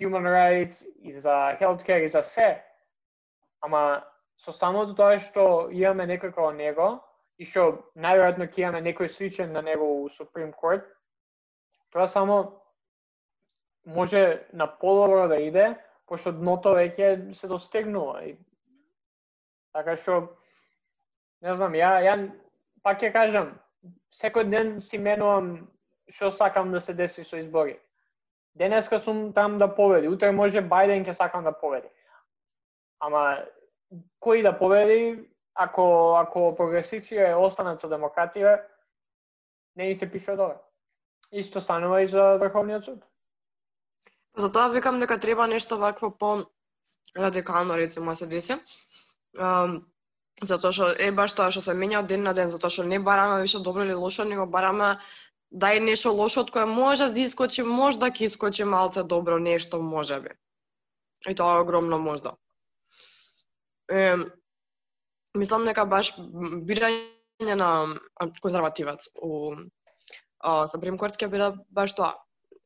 Speaker 1: human rights и за healthcare и за се. Ама со самото тоа што имаме некој како него и што најверојатно ќе имаме некој сличен на него у Supreme Court, тоа само може на подобро да иде, пошто дното веќе се достигнува. И, така што, не знам, ја, ја пак ќе кажам, секој ден си менувам што сакам да се деси со избори. Денеска сум там да победи, утре може Бајден ќе сакам да победи. Ама кој да победи, ако ако прогресивците останат со демократија, не им се пише добро. Исто станува и за Врховниот суд.
Speaker 3: Па затоа викам дека треба нешто вакво по радикално рецимо се деси. Um, Затоа што е баш тоа што се менја од ден на ден, затоа што не бараме више добро или лошо, него бараме да е нешто лошо од кое може да искочи, може да ќе искочи малце добро нешто може би. И тоа е огромно можда. Е, мислам дека баш бирање на конзервативец у Саприм Корт ќе биде баш тоа.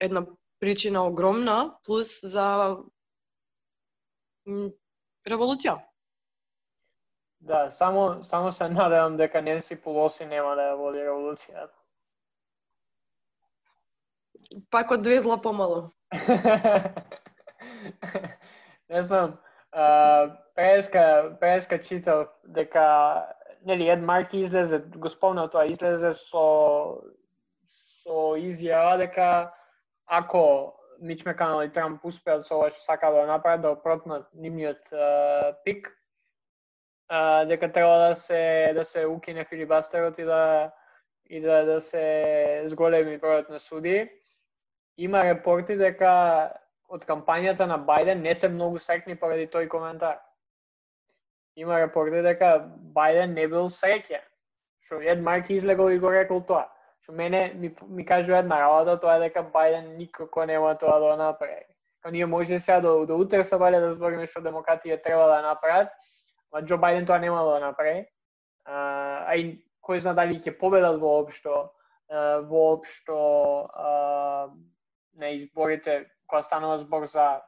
Speaker 3: Една причина огромна плюс за револуција.
Speaker 1: Да, само само се надевам дека Ненси Полоси нема да ја води револуцијата.
Speaker 3: Пак одвезла помало.
Speaker 1: не знам, а, преска, преска читав дека нели Ед Марки излезе, го спомнав тоа, излезе со изјава дека ако Мич Меканал и Трамп успеат со ова што сака да направат, да опротнат нивниот пик, а, дека треба да се да се укине филибастерот и да и да да се зголеми бројот на суди. Има репорти дека од кампањата на Бајден не се многу срекни поради тој коментар. Има репорти дека Бајден не бил среќен. Што Ед Марк излегол и го рекол тоа. Што мене ми, ми кажува една работа, тоа е дека Бајден никако нема тоа да направи. Као ние може сега до, до утре се валја да збориме што демократија треба да направат, Ма Џо Бајден тоа нема да направи. А, а и кој зна дали ќе победат воопшто воопшто на изборите кога станува збор за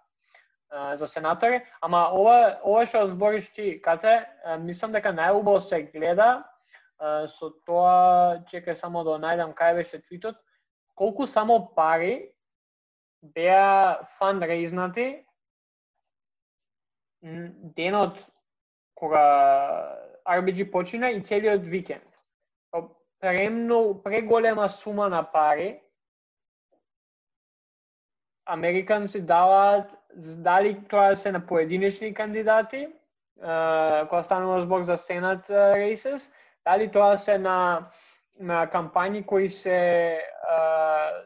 Speaker 1: за сенатори, ама ова ова што збориш ти, Кате, мислам дека најубаво се гледа со тоа, чекај само да најдам кај беше твитот, колку само пари беа фандрейзнати денот кога RBG почина и целиот викенд. Па, премно, преголема сума на пари, американци даваат, дали тоа се на поединечни кандидати, кога станува збор за Сенат рейсес, дали тоа се на на кампањи кои се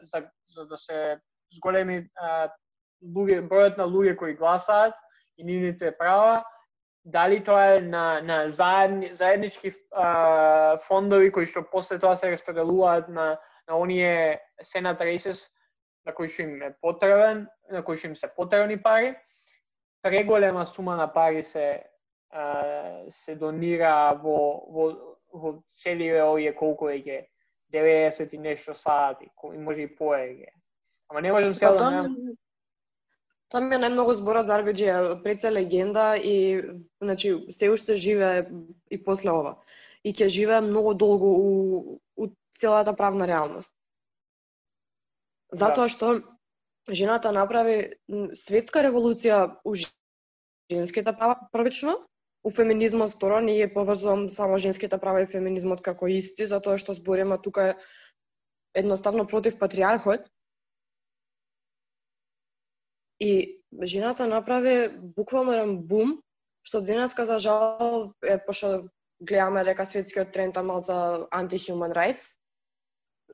Speaker 1: за, за да се зголеми луѓе, бројот на луѓе кои гласаат и нивните права, дали тоа е на, на заедни, заеднички а, фондови кои што после тоа се распределуваат на, на оние Senate races на кои што им е потребен, на кои што им се потребни пари, преголема сума на пари се а, се донира во, во, во целиве овие колку е ге 90 и нешто сати, и може и поеге. Ама не можам сега да не...
Speaker 3: Тоа ми е најмногу зборот за RBG, преца легенда и значи се уште живе и после ова. и ќе живее многу долго у, у целата правна реалност. Затоа што жената направи светска револуција у женските права првично, у феминизмот второ, не ја поврзувам само женските права и феминизмот како исти, затоа што збориме тука едноставно против патриархот. И жената направи буквално еден бум, што денеска за жал е пошто гледаме дека светскиот тренд е малца anti-human rights.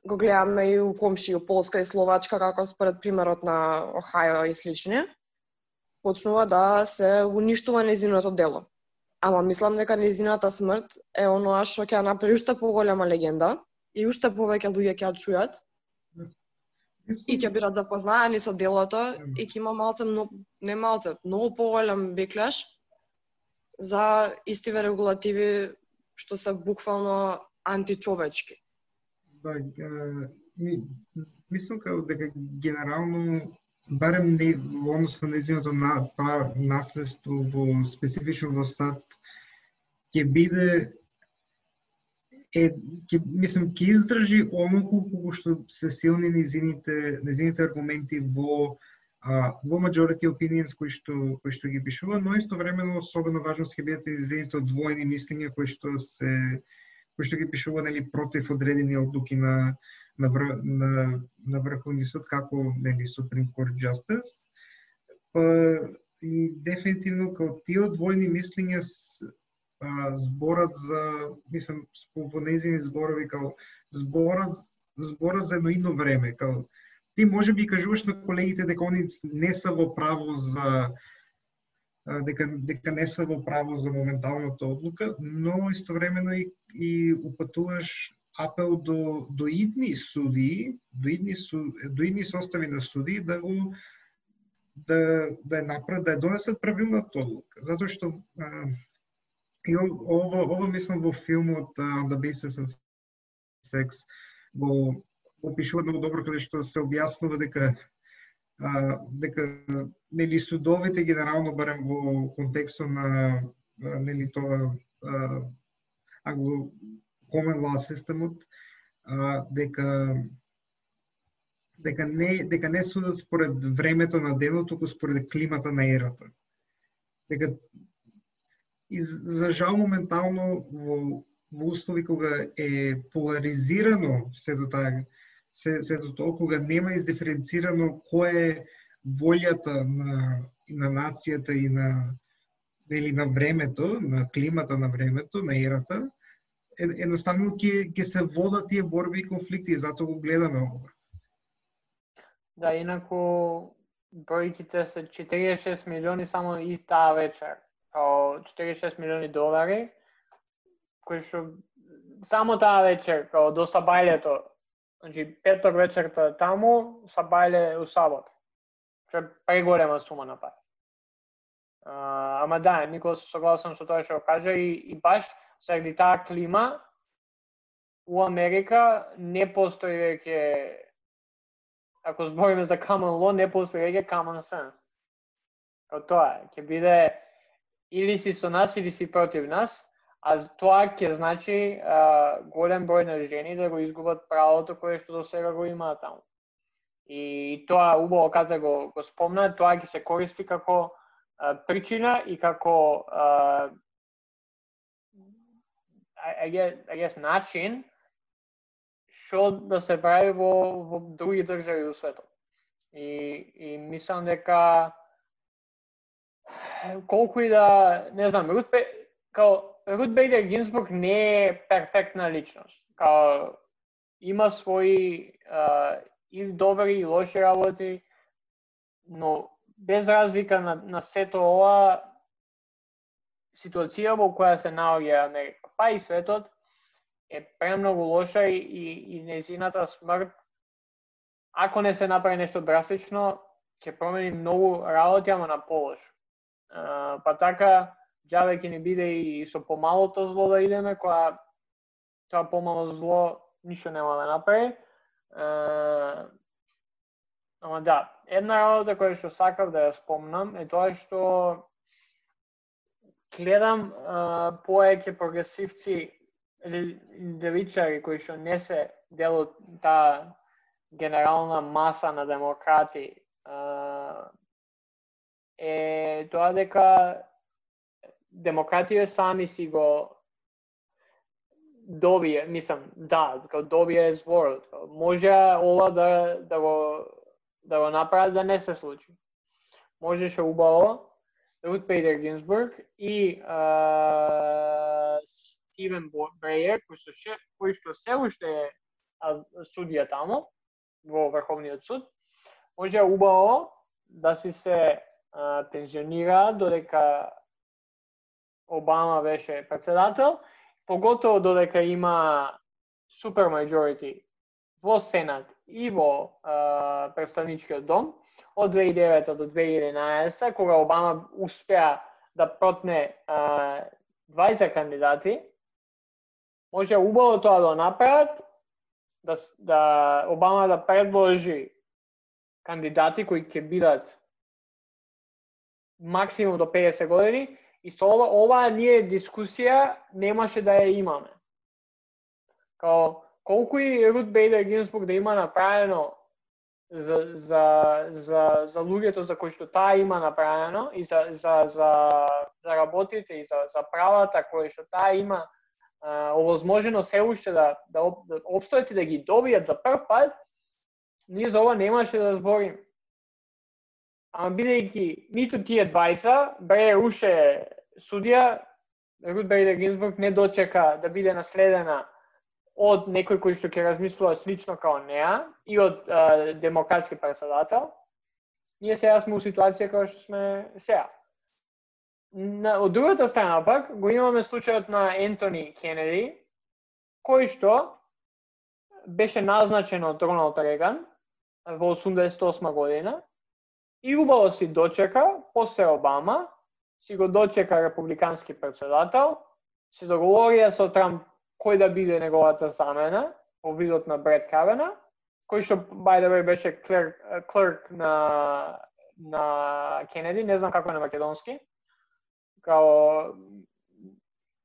Speaker 3: Го гледаме и у комши, у Полска и Словачка, како според примерот на Охајо и слични. Почнува да се уништува незиното дело. Ама мислам дека незината смрт е оноа што ќе направи уште поголема легенда и уште повеќе луѓе ќе ја чујат и ќе бидат запознаени со делото и ќе има малце, многу, не малце, многу поголем беклеш за истиве регулативи што се буквално античовечки.
Speaker 4: Да, ми, мислам како дека генерално барем не во однос на незиното на, па наследство во специфично во САД ќе биде е ќе мислам ќе издржи онолку колку што се силни незините незините аргументи во а, во majority opinions кои што кои што ги пишува, но истовремено особено важно ќе бидат и незините двојни мислења кои што се кои што ги пишува нели против одредени одлуки на на, вр, на, на Врховни суд како нели Supreme Court Justice. Па, и дефинитивно како тие двојни мислења а, зборат за, мислам, во зборови како зборат зборат за едно идно време, како ти може би кажуваш на колегите дека они не са во право за дека, дека не са во право за моменталната одлука, но истовремено и, и упатуваш апел до, до идни суди, до идни, су, до идни состави на суди да го да, да е да ја донесат правилната одлука. Затоа што а, и ова, ова мислам во филмот uh, On the Basis of Sex го опишува многу добро каде што се објаснува дека а, дека нели судовите генерално барем во контекстот на нели тоа англо common law системот а, дека дека не дека не судат според времето на денот, туку според климата на ерата. Дека и за жал моментално во во услови кога е поларизирано сето таа се, се до тоа кога нема издиференцирано кој е волјата на, на нацијата и на или на времето, на климата на времето, на ерата, едноставно ќе ќе се водат тие борби и конфликти и затоа го гледаме ова.
Speaker 1: Да, инаку бројките се 46 милиони само и таа вечер. 46 милиони долари, кои што само таа вечер, као до сабајлето, Значи, петок вечерта таму, сабајле у сабот. Што е преголема сума на пари. Ама да, Никол се согласен со тоа што кажа и, и баш заради таа клима у Америка не постои веќе ако збориме за common law, не постои веќе common sense. Од тоа ќе биде или си со нас или си против нас, а тоа ќе значи а, голем број на жени да го изгубат правото кое што до сега го имаат таму. И тоа убаво каза го, го спомна, тоа ќе се користи како а, причина и како а, I guess, I guess начин што да се прави во, во други држави во светот. И, и мислам дека колку и да, не знам, Руспе, као Рут Бейдер Гинзбург не е перфектна личност. Као, има своји а, и добри и лоши работи, но без разлика на, на сето ова, ситуација во која се наоѓа Америка, па и светот, е премногу лоша и, и, и незината смрт, ако не се направи нешто драстично, ќе промени многу работи, ама на полош. па така, джаве ќе ни биде и со помалото зло да идеме, која тоа помало зло ништо нема да направи. Е, ама да, една работа која што сакав да ја спомнам е тоа што гледам повеќе прогресивци или левичари кои што не се дел од таа генерална маса на демократи е тоа дека демократија сами си го добие, мислам, да, како добие зборот. Може ова да, да го да го направат да не се случи. Можеше убаво Рут Пейдер Гинсбург и а, Стивен Брејер, кој што, кој што се уште е судија таму, во Врховниот суд, може убаво да си се а, пензионира додека Обама беше председател, поготово додека има супер majority во Сенат и во а, представничкиот дом од 2009 до 2011 кога Обама успеа да протне а, двајца кандидати, може убаво тоа да направат, да, да Обама да предложи кандидати кои ќе бидат максимум до 50 години и со ова, ова ние дискусија немаше да ја имаме. Као, колку и Рут Бейдер Гинсбург да има направено за, за, за, за луѓето за кои што таа има направено и за, за, за, за работите и за, за правата кои што таа има овозможено се уште да, да, да обстојат и да ги добијат за прв пат, ние за ова немаше да зборим. Ама бидејќи ниту тие двајца, бре уште судија, Рут Бейдер Гинсбург не дочека да биде наследена од некој кој што ќе размислува слично као неа и од а, демократски председател, ние сега сме у ситуација како што сме сега. На, од другата страна пак го имаме случајот на Ентони Кенеди, кој што беше назначен од Роналд Реган во 88 година и убаво си дочека, после Обама, си го дочека републикански председател, се договорија со Трамп кој да биде неговата замена во видот на Бред Кавена, кој што by the way беше клерк, клерк на на Кенеди, не знам како е на македонски. Као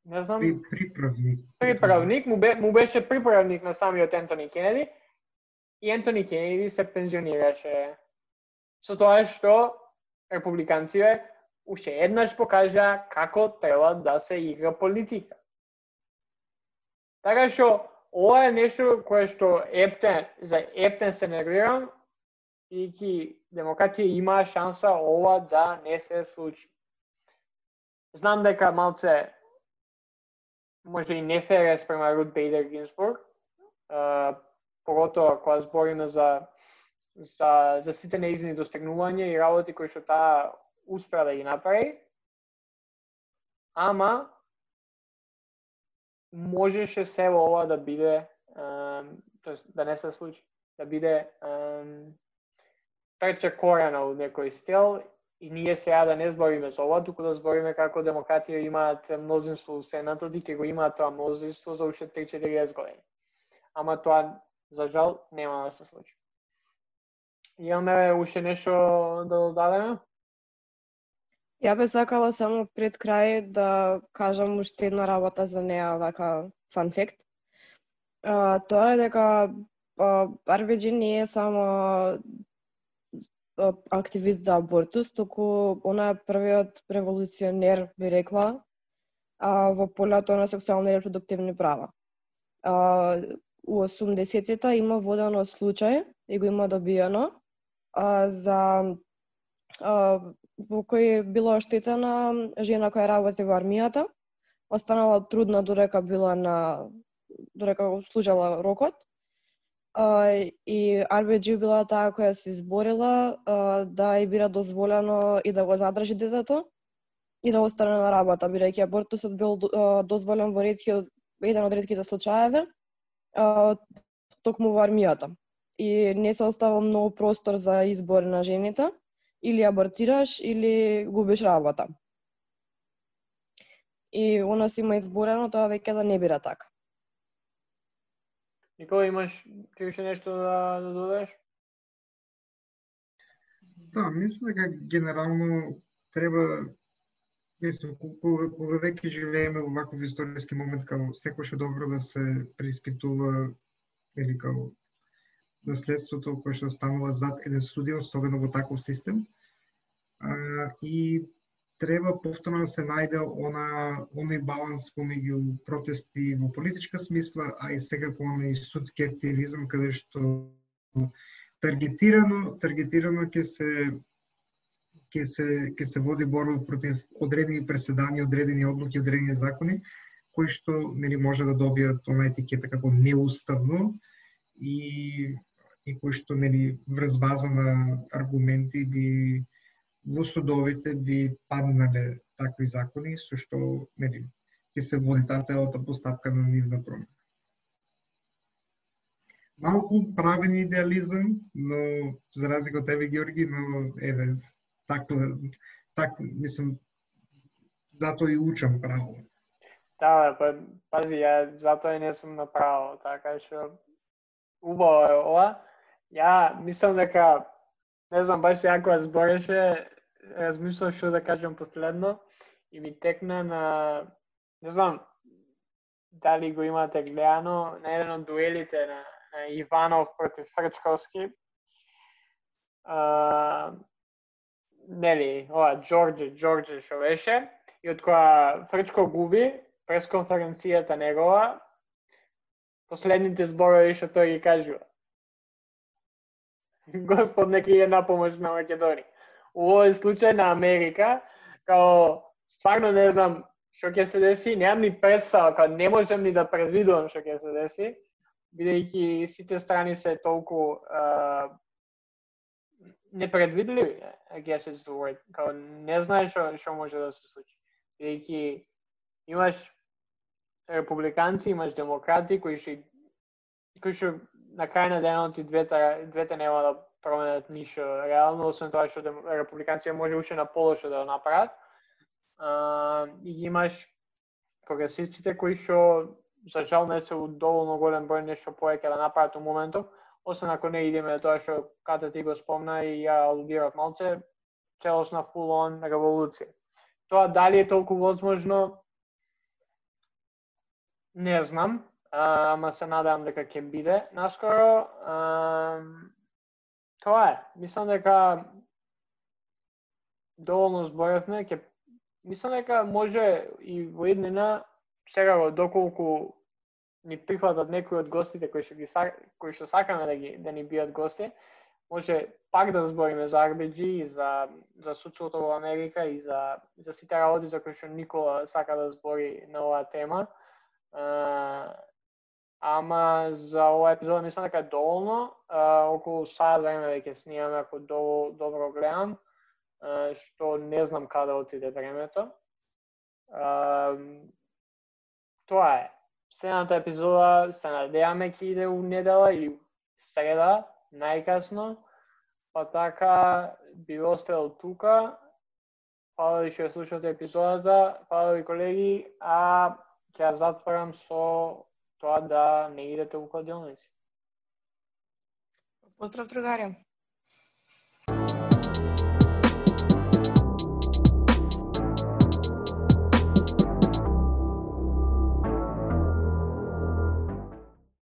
Speaker 1: не знам.
Speaker 4: При, приправник.
Speaker 1: Приправник, му, бе, му беше приправник на самиот Ентони Кенеди. И Ентони Кенеди се пензионираше со тоа што републиканците уште еднаш покажа како треба да се игра политика. Така што ова е нешто кое што Ептен, за Ептен се нервирам, и ки демократија има шанса ова да не се случи. Знам дека малце може и не фере спрема Рут Бейдер Гинсбург, поготоа кога збориме за за, за сите неизни достигнувања и работи кои што таа успеа да ги направи. Ама можеше се ова да биде, тоест да не се случи, да биде прече корена од некој стил и ние сега да не збориме за ова, туку да збориме како демократија имаат мнозинство у Сенатот и ќе го имаат тоа мнозинство за уште 3-40 години. Ама тоа, за жал, нема да се случи. Имаме уште нешто да додадеме?
Speaker 3: Ја бе сакала само пред крај да кажам уште една работа за неа, вака фан факт. тоа е дека RBG не е само активист за абортус, току, она е првиот револуционер, би рекла, а, во полето на сексуални и репродуктивни права. А, у 80-тите има водено случај и го има добиено а, за а, во кој била оштетена жена која работи во армијата, останала трудна дорека била на дорека служела рокот. А, и RBG била таа која се изборила а, да и бира дозволено и да го задржи детето и да остане на работа, бидејќи абортусот бил а, дозволен во ретки еден од редките случаеве а, токму во армијата. И не се оставил многу простор за избор на жените или абортираш или губиш работа. И она си има изборено тоа веќе да не бира така.
Speaker 1: Никола, имаш ти уште нешто да, да додадеш?
Speaker 4: Да, мислам дека генерално треба Мислам, кога, кога веќе живееме во ваков историски момент, као секој е добро да се преиспитува или као наследството кое што останува зад еден студио, особено во таков систем. А, и треба повторно да се најде она оној баланс помеѓу протести во политичка смисла, а и секако оној судски активизам каде што таргетирано таргетирано ќе се ќе се ќе се води борба против одредени преседани, одредени одлуки, одредени закони кои што нели може да добијат она етикета како неуставно и и кои што нели врз база на аргументи би во судовите би паднале такви закони со што нели ќе се води таа целата постапка на нивна промена. Малку правен идеализам, но за разлика од тебе Георги, но еве така так мислам затоа и учам право.
Speaker 1: Да, па пази, ја затоа и не сум направо, така што убаво е ова. Ја мислам дека не знам, баш сега кога збореше, размислав што да кажам последно и ми текна на, не знам, дали го имате гледано, на еден од дуелите на, на Иванов против Фрчковски. А, нели, ова Джорджи, Джорджи што беше, и од која Фрчко губи, пресконференцијата негова, последните зборови што тој ги кажува. Господ нека е на помош на Македонија. У овој случај на Америка, као стварно не знам што ќе се деси, немам ни представа, као не можам ни да предвидувам што ќе се деси, бидејќи сите страни се толку а, непредвидливи, I guess is the word. Као не знаеш што што може да се случи. Бидејќи имаш републиканци, имаш демократи кои што кои што на крај на денот и двете, двете нема да променат ништо реално, освен тоа што републиканците може уште на полошо да го направат. А, и ги имаш прогресивците кои што за жал не се у доволно голем број нешто повеќе да направат у моментов, освен ако не идеме тоа што Ката ти го спомна и ја алудирав малце, целосна full on револуција. Тоа дали е толку возможно, не знам, ама се надевам дека ќе биде наскоро. А, тоа е. Мислам дека доволно зборевме, ќе мислам дека може и во еднина сега доколку ни прихватат некои од гостите кои што ги кои што сакаме да ги да ни биат гости, може пак да збориме за RBG и за за судството во Америка и за за сите работи за кои што Никола сака да збори на оваа тема. Ама за ова епизода мислам дека е доволно. А, околу сад време веќе снимаме ако доволно добро гледам, а, што не знам каде отиде времето. А, тоа е. Следната епизода се надеваме ќе иде у недела или среда, најкасно. Па така би од тука. Фала ви што слушате епизодата, фала ви колеги, а ќе ја затворам со тоа да не идете у кладилници.
Speaker 3: Поздрав другари!